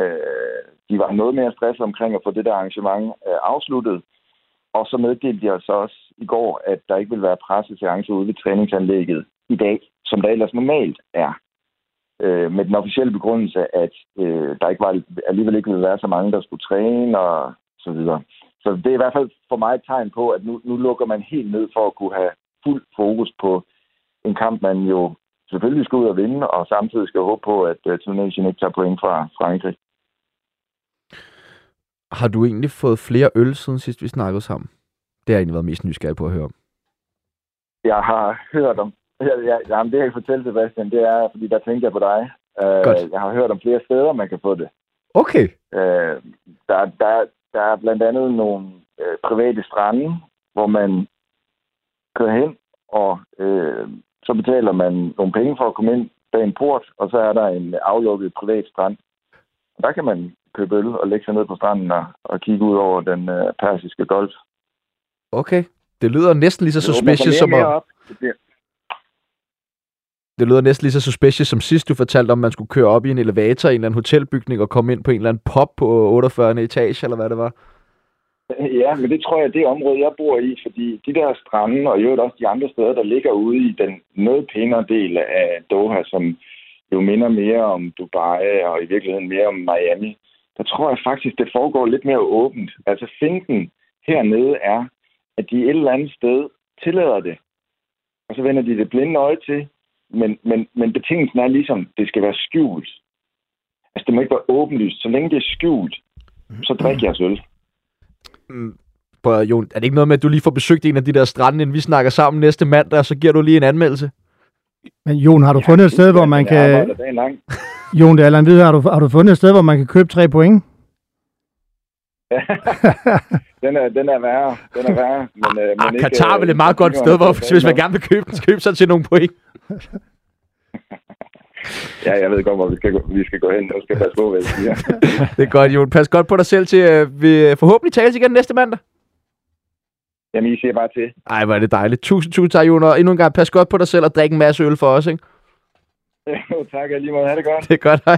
De var noget mere stresset omkring at få det der arrangement afsluttet. og så meddelte de os også i går, at der ikke vil være presseseance ude ved træningsanlægget i dag, som der ellers normalt er. Øh, med den officielle begrundelse, at øh, der ikke var, alligevel ikke ville være så mange, der skulle træne og så videre. Så det er i hvert fald for mig et tegn på, at nu, nu lukker man helt ned for at kunne have fuld fokus på en kamp, man jo selvfølgelig skal ud og vinde, og samtidig skal håbe på, at uh, Tunesien ikke tager point fra Frankrig. Har du egentlig fået flere øl, siden sidst vi snakkede sammen? Det har jeg egentlig været mest nysgerrig på at høre om. Jeg har hørt om... Jeg, jeg, jamen, det jeg kan fortælle, Sebastian, det er, fordi der tænker jeg på dig. Uh, Godt. Jeg har hørt om flere steder, man kan få det. Okay. Uh, der, der, der er blandt andet nogle uh, private strande, hvor man kører hen, og uh, så betaler man nogle penge for at komme ind bag en port, og så er der en aflukket privat strand. Og der kan man købe øl og lægge sig ned på stranden og, og kigge ud over den uh, persiske golf. Okay. Det lyder næsten lige så suspicious som at, op. Det bliver- det lyder næsten lige så suspicious som sidst du fortalte om, man skulle køre op i en elevator i en eller anden hotelbygning og komme ind på en eller anden pop på 48. etage, eller hvad det var. Øh, ja, men det tror jeg det område, jeg bor i, fordi de der strande, og i øvrigt også de andre steder, der ligger ude i den noget pænere del af Doha, som jo minder mere om Dubai og i virkeligheden mere om Miami, der tror jeg faktisk, det foregår lidt mere åbent. Altså finten hernede er, at de et eller andet sted tillader det, og så vender de det blinde øje til, men, men, men betingelsen er ligesom, det skal være skjult. Altså, det må ikke være åbenlyst. Så længe det er skjult, så drik jeres øl. Mm. Prøv, at- Jon, er det ikke noget med, at du lige får besøgt en af de der strande, inden vi snakker sammen næste mandag, og så giver du lige en anmeldelse? Men Jon, har du fundet et sted, hvor man Jeg kan... lang. Jon, det er Allan Hvide, har du, har du fundet et sted, hvor man kan købe tre point? den, er, den er værre. Den er værre. Men, øh, Ah, men ikke, Katar er vel øh, et meget godt sted, hvor, hvis man gerne vil købe, købe sig til nogle point. Ja, jeg ved godt, hvor vi skal gå, vi skal gå hen. Nu skal jeg passe på, hvad jeg siger. Det er godt, Jon. Pas godt på dig selv til, øh, vi forhåbentlig tales igen næste mandag. Jamen, I siger bare til. Ej, hvor er det dejligt. Tusind, tusind tak, Jon. Og endnu en gang, pas godt på dig selv og drik en masse øl for os, ikke? Jo, tak, jeg lige måde. Ha' det godt. Det er godt, hej.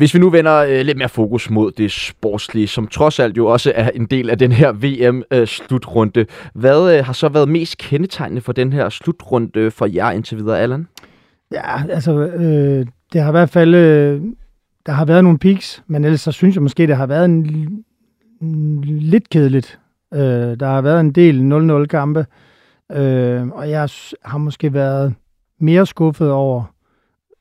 Hvis vi nu vender øh, lidt mere fokus mod det sportslige, som trods alt jo også er en del af den her VM-slutrunde. Hvad øh, har så været mest kendetegnende for den her slutrunde for jer indtil videre, Allan? Ja, altså, øh, det har i hvert fald... Øh, der har været nogle peaks, men ellers så synes jeg måske, det har været en, en lidt kedeligt. Øh, der har været en del 0-0-kampe, øh, og jeg har måske været mere skuffet over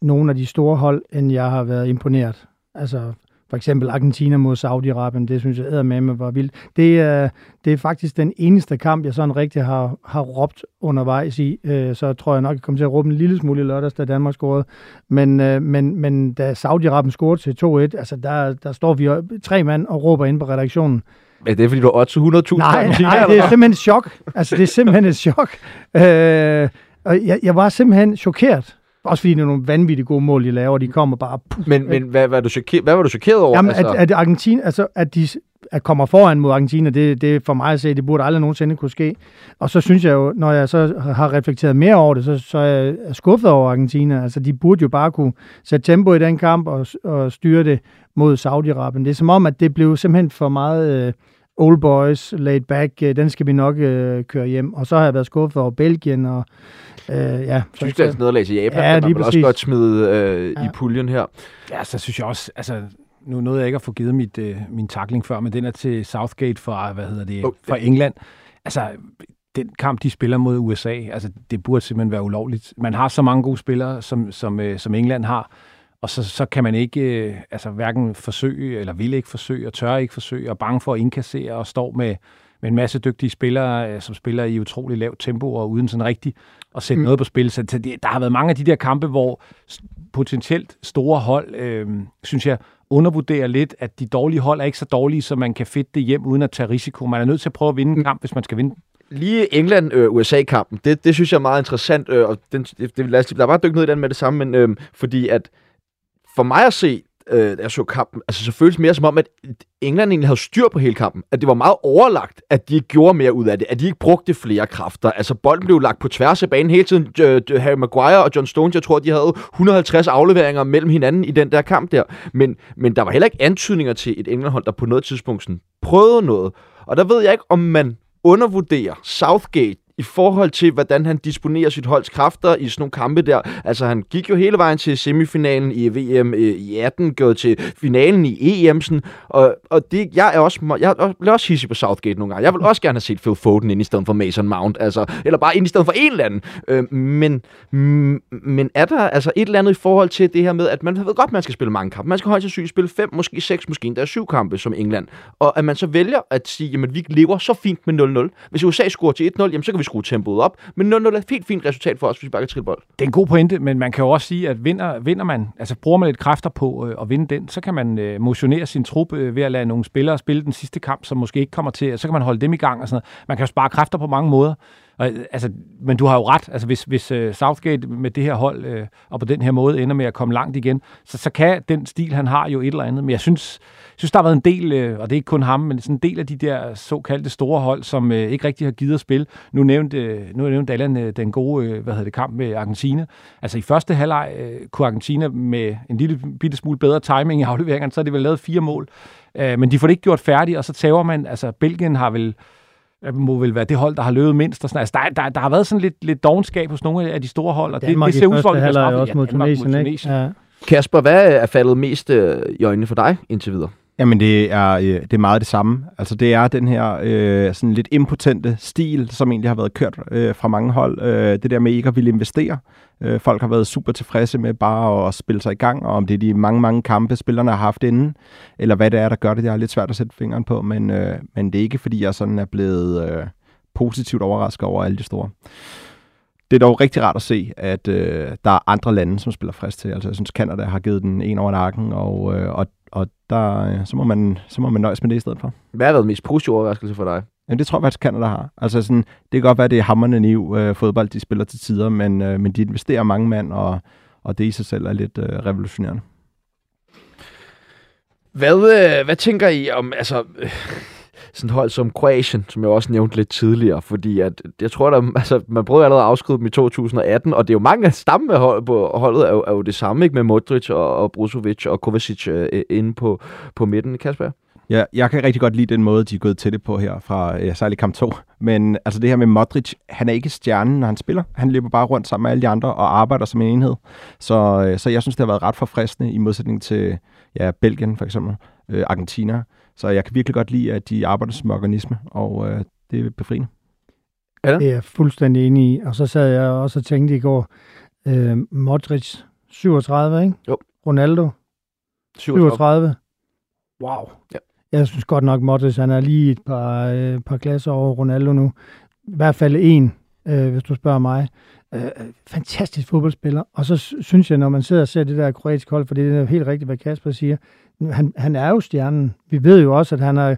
nogle af de store hold, end jeg har været imponeret. Altså for eksempel Argentina mod Saudi-Arabien, det synes jeg med mig var vildt. Det er, det er faktisk den eneste kamp, jeg sådan rigtig har, har råbt undervejs i. Øh, så tror jeg nok, jeg kommer til at råbe en lille smule i lørdags, da Danmark scorede. Men, øh, men, men da Saudi-Arabien scorede til 2-1, altså der, der står vi tre mand og råber ind på redaktionen. Er det fordi, du har 800.000 Nej, nej, eller det er simpelthen et chok. Altså, det er simpelthen et chok. Øh, og jeg, jeg var simpelthen chokeret. Også fordi det er nogle vanvittigt gode mål, de laver. De kommer bare... Puff, Men, men hvad, hvad, er du chokeret, hvad var du chokeret over? Jamen, altså... at, at, Argentina, altså, at de at kommer foran mod Argentina, det, det for mig at se, det burde aldrig nogensinde kunne ske. Og så synes jeg jo, når jeg så har reflekteret mere over det, så, så er jeg skuffet over Argentina. Altså, de burde jo bare kunne sætte tempo i den kamp og, og styre det mod Saudi-Arabien. Det er som om, at det blev simpelthen for meget øh, old boys, laid back, øh, den skal vi nok øh, køre hjem. Og så har jeg været skuffet over Belgien og øh, ja. så- Tysklands nederlag til Japan, Ja, man vel også godt smide øh, ja. i puljen her. Ja, så synes jeg også, altså, nu nåede jeg ikke at få givet mit, øh, min takling før, men den er til Southgate fra, hvad hedder det, oh, fra England. Altså, den kamp, de spiller mod USA, altså, det burde simpelthen være ulovligt. Man har så mange gode spillere, som, som, øh, som England har, og så, så kan man ikke, øh, altså hverken forsøge, eller vil ikke forsøge, og tør ikke forsøge, og bange for at indkassere, og står med, med en masse dygtige spillere, øh, som spiller i utrolig lavt tempo, og uden sådan rigtigt at sætte mm. noget på spil. Så det, der har været mange af de der kampe, hvor potentielt store hold, øh, synes jeg, undervurderer lidt, at de dårlige hold er ikke så dårlige, så man kan fedte det hjem uden at tage risiko. Man er nødt til at prøve at vinde en kamp, hvis man skal vinde. Lige England-USA-kampen, det, det synes jeg er meget interessant, øh, og den, det, det, lad os, der er bare dykke ned i den med det samme, men øh, fordi at for mig at se, øh, da jeg så kampen, altså så føles det mere som om, at England egentlig havde styr på hele kampen. At det var meget overlagt, at de ikke gjorde mere ud af det. At de ikke brugte flere kræfter. Altså bolden blev lagt på tværs af banen hele tiden. Øh, Harry Maguire og John Stones, jeg tror, de havde 150 afleveringer mellem hinanden i den der kamp der. Men, men der var heller ikke antydninger til et England-hold, der på noget tidspunkt sådan prøvede noget. Og der ved jeg ikke, om man undervurderer Southgate i forhold til, hvordan han disponerer sit holds kræfter i sådan nogle kampe der. Altså, han gik jo hele vejen til semifinalen i VM øh, i 18, gået til finalen i EM, sådan, og, og det, jeg er også, jeg bliver også hissig på Southgate nogle gange. Jeg vil også gerne have set Phil Foden ind i stedet for Mason Mount, altså, eller bare ind i stedet for en eller anden. Øh, men, mm, men er der altså et eller andet i forhold til det her med, at man ved godt, at man skal spille mange kampe. Man skal højst sandsynligt spille fem, måske seks, måske endda syv kampe som England. Og at man så vælger at sige, jamen vi lever så fint med 0-0. Hvis USA scorer til 1-0, jamen så kan vi skrue tempoet op. Men 0-0 er et helt fint resultat for os, hvis vi bare kan trille bold. Det er en god pointe, men man kan jo også sige, at vinder, vinder man, altså bruger man lidt kræfter på øh, at vinde den, så kan man øh, motionere sin trup øh, ved at lade nogle spillere spille den sidste kamp, som måske ikke kommer til, så kan man holde dem i gang og sådan noget. Man kan jo spare kræfter på mange måder. Og, øh, altså, men du har jo ret. Altså, hvis, hvis uh, Southgate med det her hold øh, og på den her måde ender med at komme langt igen, så, så kan den stil, han har, jo et eller andet. Men jeg synes, synes der har været en del, øh, og det er ikke kun ham, men sådan en del af de der såkaldte store hold, som øh, ikke rigtig har givet at spille. Nu nævnte, øh, nu nævnte Allan øh, den gode øh, hvad hedder det, kamp med Argentina. Altså i første halvleg øh, kunne Argentina med en lille bitte smule bedre timing i afleveringerne, så har de vel lavet fire mål. Øh, men de får det ikke gjort færdigt, og så tager man, altså Belgien har vel må vel være det hold, der har løbet mindst. Og sådan. Altså, der, der, der har været sådan lidt, lidt dogenskab hos nogle af de store hold, og det, det ser ud som, at det også mod Tunesien, ikke? Ja. Kasper, hvad er faldet mest øh, i øjnene for dig indtil videre? Jamen, det er, øh, det er meget det samme. Altså, det er den her øh, sådan lidt impotente stil, som egentlig har været kørt øh, fra mange hold. Øh, det der med ikke at ville investere. Øh, folk har været super tilfredse med bare at spille sig i gang, og om det er de mange, mange kampe, spillerne har haft inden, eller hvad det er, der gør det, det er lidt svært at sætte fingeren på, men, øh, men det er ikke, fordi jeg sådan er blevet øh, positivt overrasket over alle de store. Det er dog rigtig rart at se, at øh, der er andre lande, som spiller frisk til. Altså, jeg synes, Canada har givet den en over nakken, og, øh, og, og der, øh, så, må man, så må man nøjes med det i stedet for. Hvad har været den mest positive overraskelse for dig? Jamen, det tror jeg faktisk, Canada har. Altså, sådan, det kan godt være, at det er hammerne niv øh, fodbold, de spiller til tider, men, øh, men de investerer mange mand, og, og det i sig selv er lidt øh, revolutionerende. Hvad, øh, hvad tænker I om, altså, øh, sådan hold som Kroatien, som jeg også nævnte lidt tidligere, fordi at, jeg tror, at altså, man prøvede allerede at afskrive dem i 2018, og det er jo mange af stamme hold, på holdet er jo, er jo det samme, ikke med Modric og, og Brusovic og Kovacic øh, øh, inde på, på midten, Kasper? Ja, jeg kan rigtig godt lide den måde, de er gået til det på her fra ja, særligt kamp 2. Men altså det her med Modric, han er ikke stjernen, når han spiller. Han løber bare rundt sammen med alle de andre og arbejder som en enhed. Så, øh, så jeg synes, det har været ret forfriskende i modsætning til ja, Belgien for eksempel, øh, Argentina. Så jeg kan virkelig godt lide, at de arbejder som organisme, og øh, det er befriende. Ja. Det er jeg fuldstændig enig i. Og så sad jeg også og tænkte i går, øh, Modric 37, ikke? Jo. Ronaldo 37. 37. Wow. Ja. Jeg synes godt nok, Modric han er lige et par, øh, par klasser over Ronaldo nu. I hvert fald en, øh, hvis du spørger mig. Øh, fantastisk fodboldspiller. Og så synes jeg, når man sidder og ser det der kroatiske hold, for det er helt rigtigt, hvad Kasper siger, han, han er jo stjernen. Vi ved jo også, at han har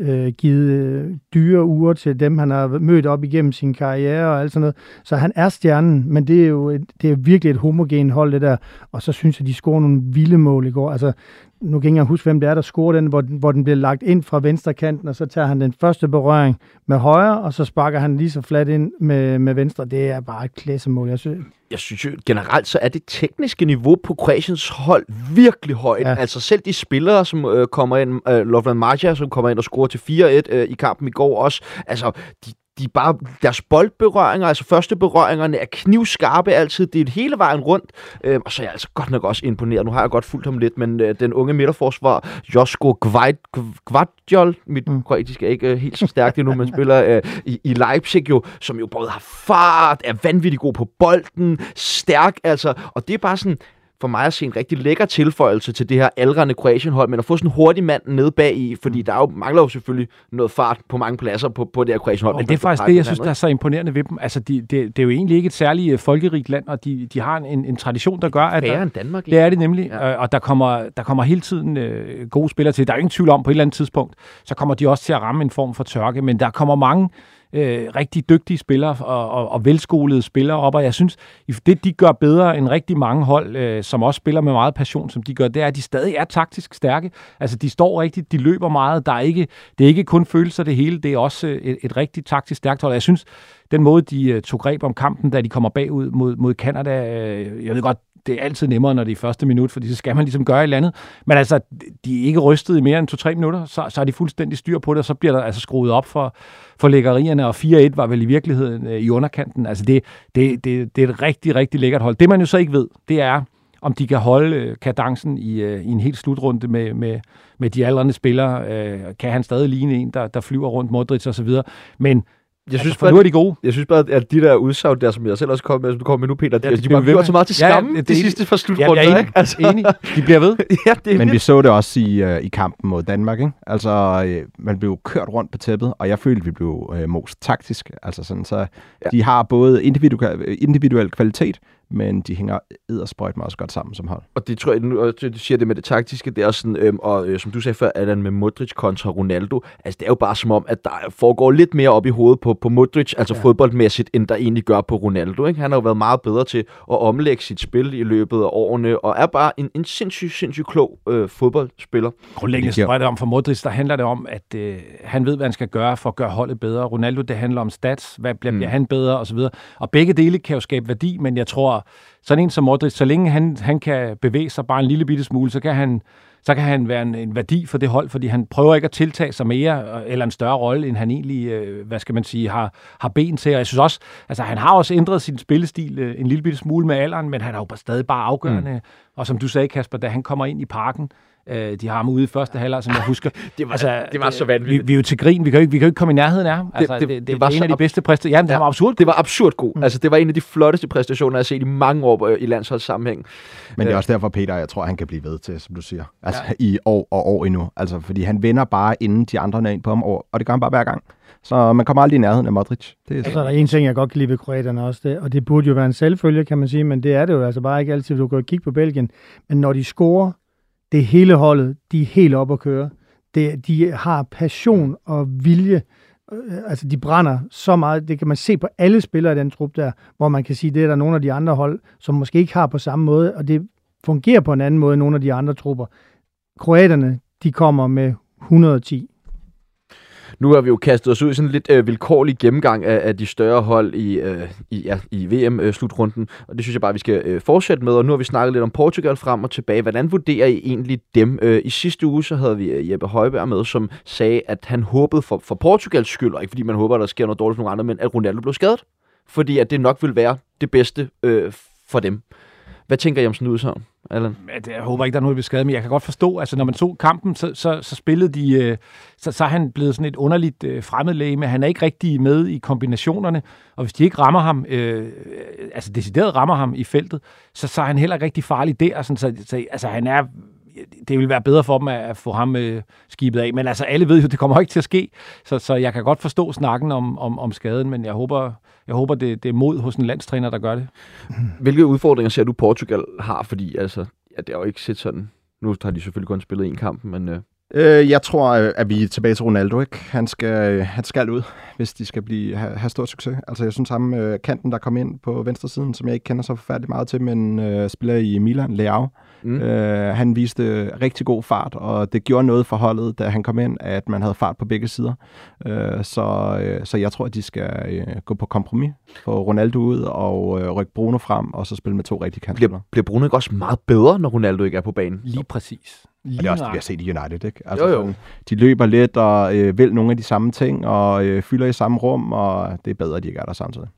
øh, givet øh, dyre uger til dem, han har mødt op igennem sin karriere og alt sådan noget. Så han er stjernen, men det er jo et, det er virkelig et homogen hold, det der. Og så synes jeg, de scorer nogle vilde mål i går. Altså, nu kan jeg ikke huske, hvem det er, der scorer den, hvor, hvor den bliver lagt ind fra venstre kanten, og så tager han den første berøring med højre, og så sparker han lige så fladt ind med, med venstre. Det er bare et klassemål. Jeg synes, jeg synes jo generelt, så er det tekniske niveau på Kroatiens hold virkelig højt. Ja. Altså selv de spillere, som øh, kommer ind, øh, Lovran Marja, som kommer ind og scorer til 4-1 øh, i kampen i går også, altså de, de bare, deres boldberøringer, altså første berøringerne, er knivskarpe altid. Det er hele vejen rundt. Øh, og så er jeg altså godt nok også imponeret. Nu har jeg godt fulgt ham lidt, men øh, den unge midterforsvar, Josko Gvadjol, mit mm. kroatisk er ikke øh, helt så stærkt endnu, men spiller øh, i, i Leipzig jo, som jo både har fart, er vanvittigt god på bolden, stærk, altså. Og det er bare sådan, for mig at se en rigtig lækker tilføjelse til det her aldrende Kroatien-hold, men at få sådan en hurtig mand ned bag i, fordi mm. der er jo, mangler jo selvfølgelig noget fart på mange pladser på, på det her Kroatien-hold. Men det er faktisk det, jeg synes, der er så imponerende ved dem. Altså, de, det, det er jo egentlig ikke et særligt øh, folkerigt land, og de, de har en, en tradition, der gør, at... Færre end Danmark. Det er det nemlig, ja. og der kommer, der kommer hele tiden øh, gode spillere til. Der er ingen tvivl om, på et eller andet tidspunkt, så kommer de også til at ramme en form for tørke, men der kommer mange øh, rigtig dygtige spillere og, og, og velskolede spillere op, og jeg synes, det de gør bedre end rigtig mange hold, øh, som også spiller med meget passion, som de gør, det er, at de stadig er taktisk stærke. Altså, de står rigtigt, de løber meget, der er ikke, det er ikke kun følelser det hele, det er også øh, et, et rigtig taktisk stærkt hold. Jeg synes, den måde, de uh, tog greb om kampen, da de kommer bagud mod, mod Canada, uh, jeg ved godt, det er altid nemmere, når det er første minut, fordi så skal man ligesom gøre et eller andet. Men altså, de er ikke rystet i mere end to-tre minutter, så, så er de fuldstændig styr på det, og så bliver der altså skruet op for, for lækkerierne, og 4-1 var vel i virkeligheden uh, i underkanten. Altså, det, det, det, det er et rigtig, rigtig lækkert hold. Det man jo så ikke ved, det er, om de kan holde kadencen i, i en helt slutrunde med, med, med de aldrende spillere. kan han stadig ligne en, der, der flyver rundt Modric og så videre. Men jeg synes altså, bare, nu er de gode. Jeg synes bare, at de der udsagn der, som jeg selv også kom med, som du kom med nu, Peter, ja, de, de, de bliver så meget til skamme ja, det, de sidste par slutrunder, ja, ikke? Altså. Enig. De bliver ved. ja, det Men vi så det også i, uh, i kampen mod Danmark, ikke? Altså, uh, man blev kørt rundt på tæppet, og jeg følte, vi blev uh, most taktisk. Altså sådan, så ja. de har både individuel, individuel kvalitet, men de hænger eddersprøjt meget godt sammen som hold. Og det tror jeg, nu du siger det med det taktiske, det er sådan, øhm, og øh, som du sagde før, Allan, med Modric kontra Ronaldo, altså det er jo bare som om, at der foregår lidt mere op i hovedet på, på Modric, altså ja. fodboldmæssigt, end der egentlig gør på Ronaldo. Ikke? Han har jo været meget bedre til at omlægge sit spil i løbet af årene, og er bare en, en sindssygt, sindssygt klog øh, fodboldspiller. Grundlæggende så det om for Modric, der handler det om, at øh, han ved, hvad han skal gøre for at gøre holdet bedre. Ronaldo, det handler om stats, hvad bliver, mm. bliver han bedre, osv. Og begge dele kan jo skabe værdi, men jeg tror, sådan en som Modric, så længe han, han kan bevæge sig bare en lille bitte smule, så kan han, så kan han være en, en værdi for det hold, fordi han prøver ikke at tiltage sig mere eller en større rolle, end han egentlig, øh, hvad skal man sige, har, har ben til. Og jeg synes også, altså han har også ændret sin spillestil øh, en lille bitte smule med alderen, men han er jo stadig bare afgørende. Mm. Og som du sagde, Kasper, da han kommer ind i parken, Øh, de har ham ude i første halvleg, som jeg husker. det, var, altså, det var så vanvittigt. Vi, vi er jo til grin. Vi kan jo ikke, vi kan jo ikke komme i nærheden af ham. Altså, det, det, det, det, det var en af de bedste præstationer. Ja, det ja, var absurd. Det var absurd god. Mm. Altså, det var en af de flotteste præstationer, jeg har set i mange år i landsholdssammenhæng. Men det er også derfor, Peter, jeg tror, han kan blive ved til, som du siger. Altså, ja. i år og år endnu. Altså, fordi han vinder bare, inden de andre er ind på ham, og det gør han bare hver gang. Så man kommer aldrig i nærheden af Modric. Det er så. så er der en ting, jeg godt kan lide ved kroaterne også, det, og det burde jo være en selvfølge, kan man sige, men det er det jo altså bare ikke altid, du kan kigge på Belgien. Men når de scorer, det er hele holdet, de er helt op at køre. Det, de har passion og vilje. Øh, altså, de brænder så meget. Det kan man se på alle spillere i den trup der, hvor man kan sige, det er der nogle af de andre hold, som måske ikke har på samme måde, og det fungerer på en anden måde end nogle af de andre trupper. Kroaterne, de kommer med 110. Nu har vi jo kastet os ud i sådan en lidt øh, vilkårlig gennemgang af, af de større hold i, øh, i, ja, i VM-slutrunden, øh, og det synes jeg bare, vi skal øh, fortsætte med. Og nu har vi snakket lidt om Portugal frem og tilbage. Hvordan vurderer I egentlig dem? Øh, I sidste uge så havde vi øh, Jeppe Højberg med, som sagde, at han håbede for, for Portugals skyld, og ikke fordi man håber, at der sker noget dårligt for nogle andre, men at Ronaldo blev skadet. Fordi at det nok vil være det bedste øh, for dem. Hvad tænker I om sådan ud så, Allan? Jeg håber ikke, der er noget, der skadet, men jeg kan godt forstå, altså når man så kampen, så, så, så spillede de, øh, så, så er han blevet sådan et underligt øh, fremmedlæge, men han er ikke rigtig med i kombinationerne, og hvis de ikke rammer ham, øh, altså decideret rammer ham i feltet, så, så er han heller ikke rigtig farlig der, sådan, så, så altså han er det vil være bedre for dem at få ham øh, skibet af. Men altså, alle ved jo, det kommer ikke til at ske. Så, så jeg kan godt forstå snakken om, om, om skaden, men jeg håber, jeg håber det, det er mod hos en landstræner, der gør det. Hvilke udfordringer ser du, Portugal har? Fordi altså, ja, det er jo ikke set sådan... Nu har de selvfølgelig kun spillet en kamp, men... Øh... Øh, jeg tror, øh, at vi er tilbage til Ronaldo. Ikke? Han, skal, han skal ud, hvis de skal blive, have, have stor succes. Altså, jeg synes ham, øh, kanten, der kom ind på venstre siden, som jeg ikke kender så forfærdeligt meget til, men øh, spiller i Milan, Leao. Mm. Øh, han viste rigtig god fart, og det gjorde noget for holdet, da han kom ind, at man havde fart på begge sider. Øh, så, øh, så jeg tror, at de skal øh, gå på kompromis, få Ronaldo ud og øh, rykke Bruno frem, og så spille med to rigtige kantspillere. Bliver, bliver Bruno ikke også meget bedre, når Ronaldo ikke er på banen? Lige præcis. Lige og det er også det, vi har set i United, ikke? Altså, jo, jo. Sådan, de løber lidt og øh, vil nogle af de samme ting, og øh, fylder i samme rum, og det er bedre, at de ikke er der samtidig.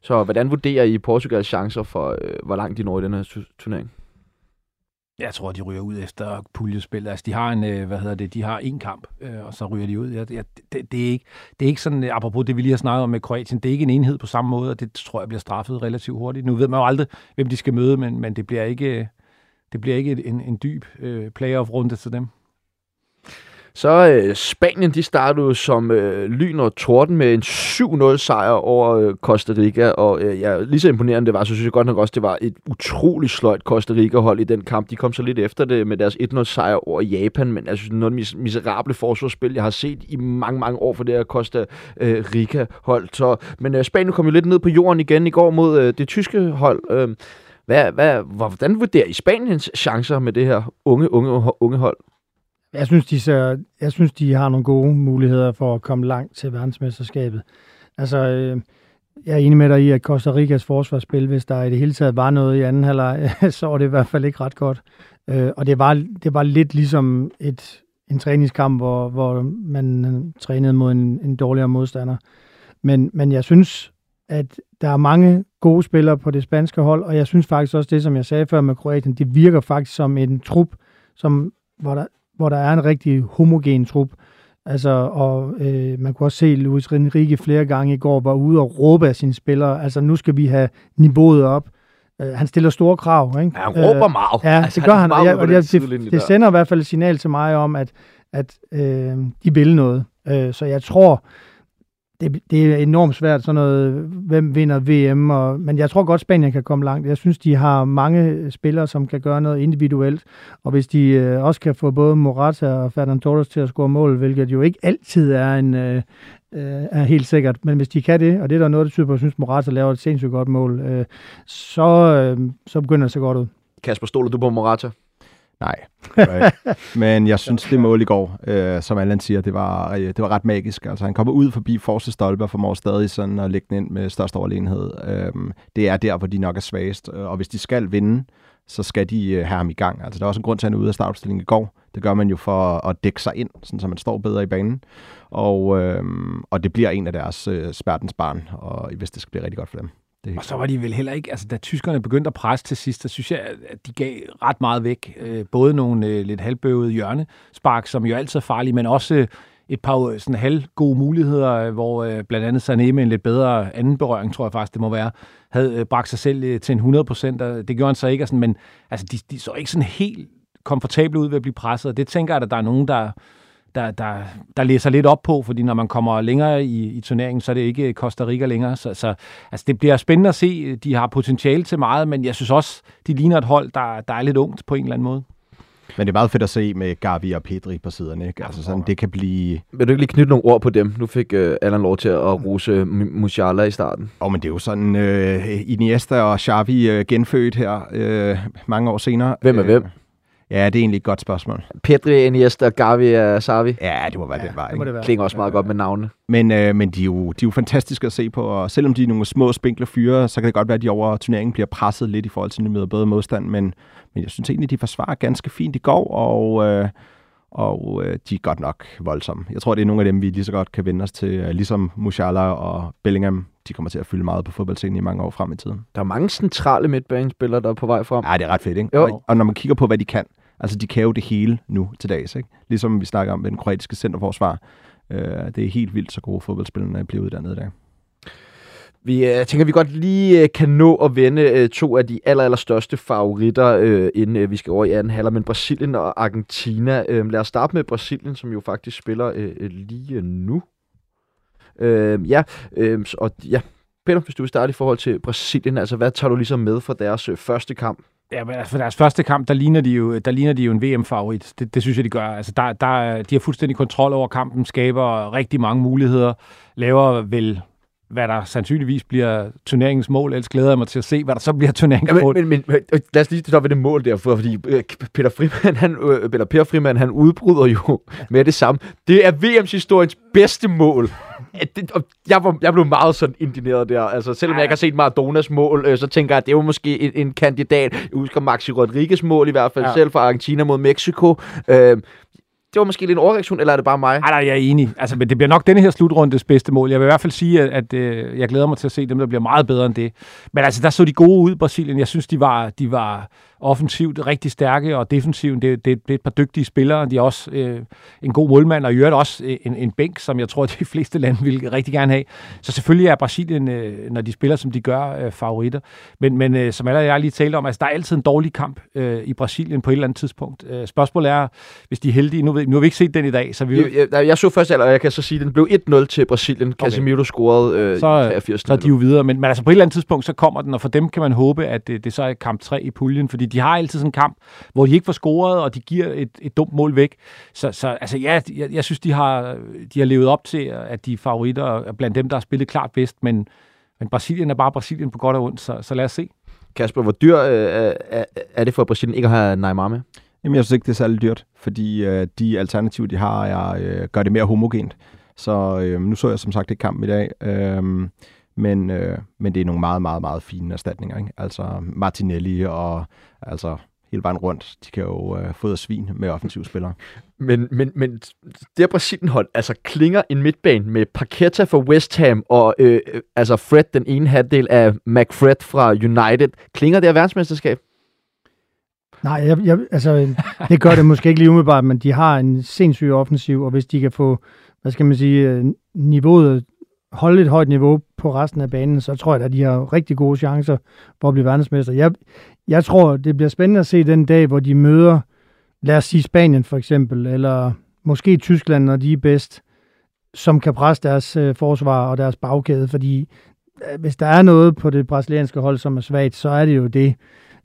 Så hvordan vurderer I Portugals chancer for, øh, hvor langt de når i den her turnering? Jeg tror, de ryger ud efter puljespil. Altså, de har en, øh, hvad hedder det, de har en kamp, øh, og så ryger de ud. Ja, det, det, det, er ikke, det er ikke sådan, øh, apropos det, vi lige har snakket om med Kroatien, det er ikke en enhed på samme måde, og det tror jeg bliver straffet relativt hurtigt. Nu ved man jo aldrig, hvem de skal møde, men, men det bliver ikke, det bliver ikke en, en dyb øh, playoff-runde til dem. Så øh, Spanien, de startede som øh, lyn og torden med en 7-0 sejr over øh, Costa Rica, og øh, ja, lige så imponerende det var, så synes jeg godt nok også, det var et utroligt sløjt Costa Rica-hold i den kamp. De kom så lidt efter det med deres 1-0 sejr over Japan, men jeg synes, noget mis- miserable forsvarsspil, jeg har set i mange, mange år for det her Costa øh, Rica-hold. Så, men øh, Spanien kom jo lidt ned på jorden igen i går mod øh, det tyske hold. Øh, hvad, hvad, hvordan vurderer I Spaniens chancer med det her unge, unge, unge hold? Jeg synes, de ser, jeg synes, de har nogle gode muligheder for at komme langt til verdensmesterskabet. Altså, øh, jeg er enig med dig i, at Costa Ricas forsvarsspil, hvis der i det hele taget var noget i anden halvleg, så var det i hvert fald ikke ret godt. Øh, og det var, det var lidt ligesom et, en træningskamp, hvor, hvor man øh, trænede mod en, en dårligere modstander. Men, men jeg synes, at der er mange gode spillere på det spanske hold, og jeg synes faktisk også det, som jeg sagde før med Kroatien, det virker faktisk som en trup, som, hvor, der, hvor der er en rigtig homogen trup. Altså, og øh, man kunne også se, at Luis Enrique flere gange i går var ude og råbe af sine spillere. Altså, nu skal vi have niveauet op. Øh, han stiller store krav, ikke? Ja, han råber Øh, meget. Ja, Altså, det gør han. jeg, på og det, det, det sender i hvert fald et signal til mig om, at, at øh, de vil noget. Øh, så jeg tror, det, det er enormt svært, sådan noget, hvem vinder VM, og, men jeg tror godt, Spanien kan komme langt. Jeg synes, de har mange spillere, som kan gøre noget individuelt, og hvis de øh, også kan få både Morata og Ferdinand Torres til at score mål, hvilket jo ikke altid er en... Øh, øh, er helt sikkert. Men hvis de kan det, og det er der noget, der tyder på, at jeg synes, Morata laver et sindssygt godt mål, øh, så, øh, så begynder det så godt ud. Kasper, stoler du på Morata? Nej, men jeg synes, det mål i går, øh, som Allan siger, det var, øh, det var ret magisk. Altså, han kommer ud forbi forreste stolpe og formår stadig sådan at lægge den ind med størst overlegenhed. Øh, det er der, hvor de nok er svagest. Øh, Og hvis de skal vinde, så skal de øh, have ham i gang. Altså, der er også en grund til, at han er ude af startopstillingen i går. Det gør man jo for at dække sig ind, sådan, så man står bedre i banen. Og, øh, og det bliver en af deres øh, spærtens barn, og hvis det skal blive rigtig godt for dem. Det Og så var de vel heller ikke, altså da tyskerne begyndte at presse til sidst, så synes jeg, at de gav ret meget væk. Øh, både nogle øh, lidt halvbøvede hjørnespark, som jo altid er farlige, men også øh, et par sådan halvgode muligheder, øh, hvor øh, blandt andet Sané med en lidt bedre anden berøring, tror jeg faktisk, det må være, havde øh, bragt sig selv øh, til en 100 procent, og det gjorde han så ikke. Og sådan, men altså, de, de så ikke sådan helt komfortable ud ved at blive presset, og det tænker jeg, at der er nogen, der, der, der, der læser lidt op på, fordi når man kommer længere i, i turneringen, så er det ikke Costa Rica længere. Så, så altså, det bliver spændende at se. De har potentiale til meget, men jeg synes også, de ligner et hold, der, der er lidt ungt på en eller anden måde. Men det er meget fedt at se med Gavi og Pedri på siderne. Ikke? Altså sådan, det kan blive... Vil du ikke lige knytte nogle ord på dem? Nu fik øh, Allan lov til at rose Musiala i starten. Åh, oh, men det er jo sådan øh, Iniesta og Xavi øh, genfødt her øh, mange år senere. Hvem er øh, hvem? Ja, det er egentlig et godt spørgsmål. Pedri, Iniesta, Gavi og Savi. Ja, det må være ja, den vej. Det må det være. Klinger også meget godt med navnene. Men, øh, men de, er jo, de er jo fantastiske at se på, og selvom de er nogle små, spinkle fyre, så kan det godt være, at de over turneringen bliver presset lidt i forhold til, at de møder bedre modstand, men, men jeg synes egentlig, de forsvarer ganske fint i går, og, øh, og øh, de er godt nok voldsomme. Jeg tror, det er nogle af dem, vi lige så godt kan vende os til, øh, ligesom Musiala og Bellingham. De kommer til at fylde meget på fodboldscenen i mange år frem i tiden. Der er mange centrale midtbanespillere, der er på vej frem. Ja, det er ret fedt, ikke? Jo. Og, og når man kigger på, hvad de kan, altså de kan jo det hele nu til dags, ikke? Ligesom vi snakker om med den kroatiske centerforsvar. Øh, det er helt vildt, så gode fodboldspillerne bliver uddannet i dag. Vi øh, jeg tænker, vi godt lige øh, kan nå at vende øh, to af de aller, aller største favoritter, inden vi skal over i anden halvleg, men Brasilien og Argentina. Lad os starte med Brasilien, som jo faktisk spiller lige nu. Ja, og ja, Peter, hvis du vil starte i forhold til Brasilien, altså hvad tager du ligesom med fra deres første kamp? Ja, men altså for deres første kamp, der ligner de jo, der ligner de jo en VM-favorit. Det, det synes jeg, de gør. Altså, der, der, er- de har fuldstændig kontrol over kampen, skaber rigtig mange muligheder, laver vel hvad der sandsynligvis bliver turneringens mål. Ellers glæder jeg mig til at se, hvad der så bliver turneringens Ja, men, mål. men, men, men øh, lad os lige stoppe ved det mål der, for, fordi øh, Peter Frimand, han, øh, eller Per Frimand, han udbryder jo med det samme. Det er VM's historiens bedste mål. At Det, og jeg, var, jeg blev meget sådan indineret der. Altså, selvom jeg ikke har set Maradonas mål, øh, så tænker jeg, at det var måske en, en kandidat. Jeg husker Maxi Rodriguez mål i hvert fald, ja. selv fra Argentina mod Mexico. Øh, det var måske lidt en overreaktion, eller er det bare mig? Nej, nej, jeg er enig. Altså, men det bliver nok denne her slutrundes bedste mål. Jeg vil i hvert fald sige, at, at øh, jeg glæder mig til at se dem, der bliver meget bedre end det. Men altså, der så de gode ud, Brasilien. Jeg synes, de var, de var offensivt rigtig stærke, og defensivt, det, det, det er et par dygtige spillere. De er også øh, en god målmand, og i øvrigt også øh, en, en bænk, som jeg tror, de fleste lande vil rigtig gerne have. Så selvfølgelig er Brasilien, øh, når de spiller, som de gør, øh, favoritter. Men, men øh, som alle jeg lige talte om, altså, der er altid en dårlig kamp øh, i Brasilien på et eller andet tidspunkt. Øh, spørgsmålet er, hvis de er heldige, nu, ved, nu har vi ikke set den i dag, så vi... Jeg, jeg, jeg så først, og jeg kan så sige, at den blev 1-0 til Brasilien. Okay. Casemiro scorede øh, så, 83. Så er de jo videre, men, men altså på et eller andet tidspunkt, så kommer den, og for dem kan man håbe, at det, det så er kamp 3 i puljen, fordi de har altid sådan en kamp, hvor de ikke får scoret, og de giver et, et dumt mål væk. Så, så altså, ja, jeg, jeg synes, de har, de har levet op til, at de er favoritter blandt dem, der har spillet klart bedst, men, men Brasilien er bare Brasilien på godt og ondt, så, så lad os se. Kasper, hvor dyr øh, er, er det for Brasilien ikke at have Neymar med? Jamen, jeg synes ikke, det er særlig dyrt, fordi øh, de alternativer, de har, er, øh, gør det mere homogent. Så øh, nu så jeg som sagt ikke kampen i dag, øh, men, øh, men det er nogle meget, meget, meget fine erstatninger. Ikke? Altså Martinelli og altså hele vejen rundt. De kan jo øh, fodre svin med offensive spillere. Men, men, men det er Brasilien-hold, altså klinger en midtbane med Paqueta fra West Ham og øh, altså Fred, den ene halvdel af McFred fra United. Klinger det af verdensmesterskab? Nej, jeg, jeg, altså, det gør det måske ikke lige umiddelbart, men de har en sindssyg offensiv, og hvis de kan få, hvad skal man sige, øh, niveauet, holde et højt niveau på resten af banen, så tror jeg, at de har rigtig gode chancer for at blive verdensmester. Jeg, jeg tror, det bliver spændende at se den dag, hvor de møder, lad os sige Spanien for eksempel, eller måske Tyskland, når de er bedst, som kan presse deres øh, forsvar og deres bagkæde, fordi øh, hvis der er noget på det brasilianske hold, som er svagt, så er det jo det.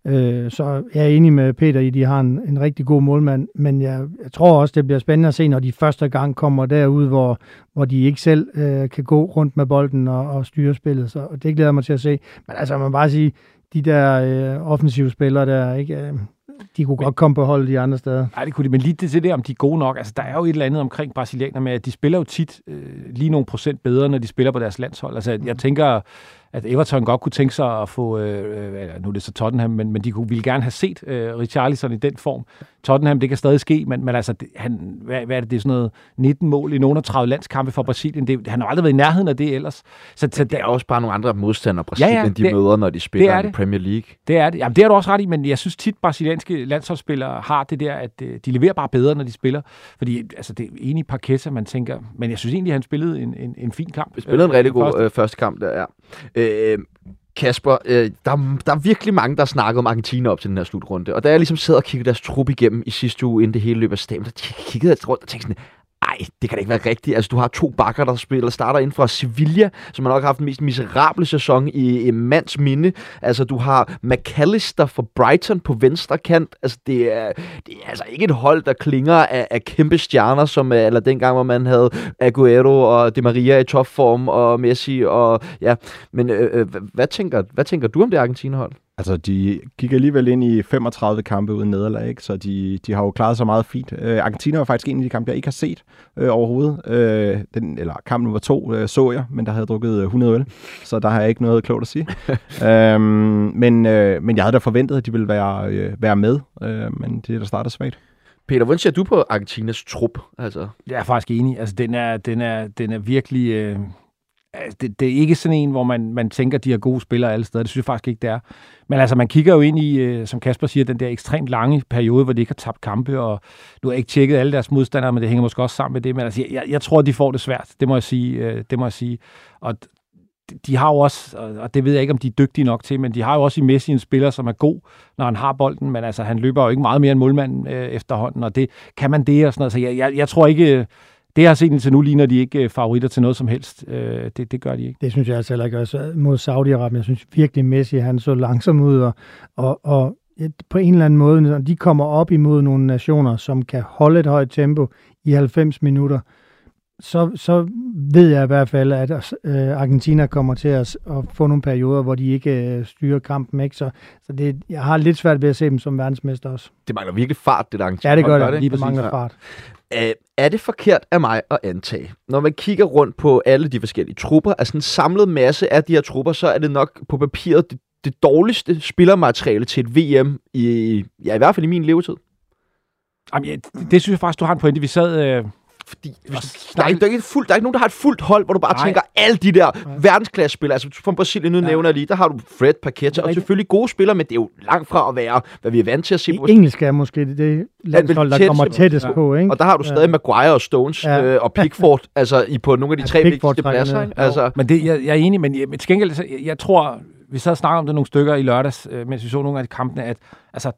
Øh, så jeg er enig med Peter i, at de har en, en rigtig god målmand, men jeg, jeg tror også, det bliver spændende at se, når de første gang kommer derud, hvor, hvor de ikke selv øh, kan gå rundt med bolden og, og styre spillet. Så det glæder jeg mig til at se. Men altså, man bare sige, de der øh, offensive spillere der, ikke, øh, de kunne godt komme på hold de andre steder. Nej, det kunne de, men lige det til det, om de er gode nok. Altså, der er jo et eller andet omkring brasilianer med, at de spiller jo tit øh, lige nogle procent bedre, når de spiller på deres landshold. Altså, jeg tænker, at Everton godt kunne tænke sig at få, øh, øh, nu er det så Tottenham, men, men de kunne, ville gerne have set øh, Richarlison i den form. Tottenham, det kan stadig ske, men, men altså, det, han, hvad, hvad er det, det er sådan noget 19 mål i nogle af 30 landskampe for Brasilien. Det, han har aldrig været i nærheden af det ellers. Så, så det er også bare nogle andre modstandere, Brasilien, ja, ja, de det, møder, når de spiller det det. i Premier League. Det er det. Jamen, det har du også ret i, men jeg synes tit, brasilianske landsholdsspillere har det der, at øh, de leverer bare bedre, når de spiller. Fordi altså, det er enig Parkessa, man tænker, men jeg synes egentlig, han spillede en, en, en fin kamp. Han spillede en rigtig god første. Øh, første kamp, der er. Øh, Øh, Kasper, øh, der, der er virkelig mange, der snakker om Argentina op til den her slutrunde. Og da jeg ligesom sad og kiggede deres trup igennem i sidste uge, inden det hele løb af stamen, der kiggede jeg rundt og tænkte sådan, ej, det kan da ikke være rigtigt. Altså, du har to bakker, der spiller, starter ind fra Sevilla, som har nok haft den mest miserable sæson i, i mands minde. Altså, du har McAllister fra Brighton på venstre kant. Altså, det er, det er altså ikke et hold, der klinger af, af kæmpe stjerner, som øh, eller dengang, hvor man havde Aguero og De Maria i topform, og Messi, og ja. Men øh, øh hvad, tænker, hvad tænker du om det Argentina-hold? Altså, de gik alligevel ind i 35 kampe uden nederlag, ikke? så de, de har jo klaret sig meget fint. Øh, Argentina var faktisk en af de kampe, jeg ikke har set øh, overhovedet. Øh, den, eller kamp nummer to øh, så jeg, men der havde jeg drukket 100 øl, så der har jeg ikke noget klogt at sige. øhm, men, øh, men jeg havde da forventet, at de ville være, øh, være med, øh, men det er der startet svagt. Peter, hvordan ser du på Argentinas trup? Altså? Jeg er faktisk enig. Altså, den, er, den, er, den er virkelig... Øh Altså, det, det er ikke sådan en, hvor man, man tænker, de har gode spillere alle steder. Det synes jeg faktisk ikke, det er. Men altså, man kigger jo ind i, øh, som Kasper siger, den der ekstremt lange periode, hvor de ikke har tabt kampe, og nu har ikke tjekket alle deres modstandere, men det hænger måske også sammen med det. Men altså, jeg, jeg tror, de får det svært. Det må jeg sige. Øh, det må jeg sige. Og de har jo også, og det ved jeg ikke, om de er dygtige nok til, men de har jo også i Messi en spiller, som er god, når han har bolden, men altså, han løber jo ikke meget mere end målmanden øh, efterhånden, og det kan man det og sådan noget. Så jeg, jeg, jeg tror ikke, det jeg har set indtil nu, ligner de ikke øh, favoritter til noget som helst. Øh, det, det gør de ikke. Det synes jeg altså heller ikke også mod Saudi-Arabien. Jeg synes virkelig, Messi han så langsom ud, og, og, og på en eller anden måde, når de kommer op imod nogle nationer, som kan holde et højt tempo i 90 minutter, så, så ved jeg i hvert fald, at øh, Argentina kommer til at, at få nogle perioder, hvor de ikke øh, styrer kampen. Ikke? Så, så det, jeg har lidt svært ved at se dem som verdensmester også. Det mangler virkelig fart, det der Argentina. Ja, det gør det. det. Lige det mangler fart. Uh, er det forkert af mig at antage, når man kigger rundt på alle de forskellige trupper, altså en samlet masse af de her trupper, så er det nok på papiret det, det dårligste spillermateriale til et VM, i, ja, i hvert fald i min levetid? Jamen, ja, det synes jeg faktisk, du har en pointe. Vi sad... Øh fordi hvis, der, er, ikke- der, er ikke et fuldt, der er ikke nogen, der har et fuldt hold, hvor du bare Nej. tænker, alle de der verdensklasse-spillere, altså fra Brasilien, nu Ja. nævner jeg lige, der har du Fred, Paqueta, og selvfølgelig gode spillere, men det er jo langt fra at være, hvad vi er vant til at se på I engelsk er måske det, landshold, der kommer på. tættest Ja. på, ikke? Og der har du stadig Maguire og Stones Ja. øh, og Pickford, altså i på nogle af de Ja, tre vigtigste pladser. Altså, Men det, jeg, jeg er enig, men jeg, men til gengæld, jeg tror, vi sad og snakkede om det nogle stykker i lørdags, øh, mens vi så nogle af de kampene, at altså,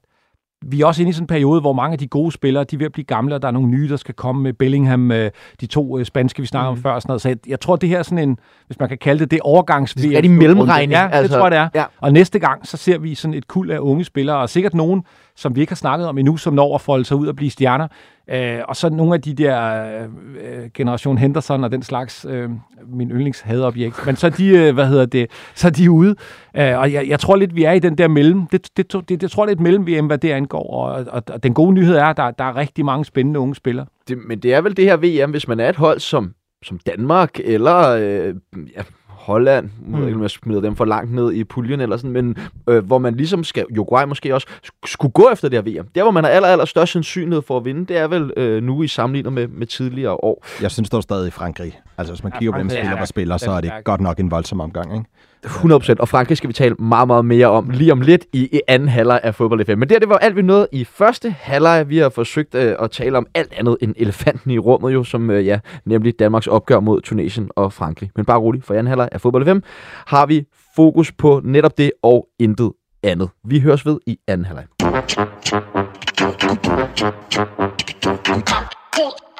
vi er også inde i sådan en periode, hvor mange af de gode spillere, de er ved at blive gamle, og der er nogle nye, der skal komme med Bellingham, øh, de to øh, spanske, vi snakker mm. om før og sådan noget. Så jeg, jeg tror, det her er sådan en, hvis man kan kalde det, det overgangs det er de mellemregning. Ja, det tror jeg, det er. Ja. Og næste gang, så ser vi sådan et kuld af unge spillere, og sikkert nogen, som vi ikke har snakket om endnu, som når at folde sig ud og blive stjerner. Øh, og så nogle af de der øh, øh, generation Henderson og den slags, øh, min yndlingshadeobjekt. Men så er de, øh, hvad hedder det, så er de ude. Øh, og jeg, jeg tror lidt, vi er i den der mellem. Det, det, det, det, tror jeg lidt mellem VM, hvad det angår. Og, og, og den gode nyhed er, at der, der er rigtig mange spændende unge spillere. det, men det er vel det her VM, hvis man er et hold som, som Danmark eller øh, ja, Holland, mm. jeg ved ikke, om jeg smider dem for langt ned i puljen eller sådan, men øh, hvor man ligesom skal, Uruguay måske også, sk- skulle gå efter det her VM. Der, hvor man har aller, aller størst sandsynlighed for at vinde, det er vel øh, nu i sammenligning med, med tidligere år. Jeg synes dog stadig i Frankrig. Altså, hvis man Ja, kigger på dem er spiller, der spiller, så er det godt nok en voldsom omgang, ikke? 100%, og Frankrig skal vi tale meget, meget mere om lige om lidt i, i anden halvleg af fodbold FM. Men det, her, det var alt, vi nåede i første halvleg. Vi har forsøgt øh, at tale om alt andet end elefanten i rummet, jo, som øh, ja, nemlig Danmarks opgør mod Tunesien og Frankrig. Men bare rolig, for i anden halvleg af fodbold FM har vi fokus på netop det og intet andet. Vi høres ved i anden halvleg.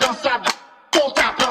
Dançar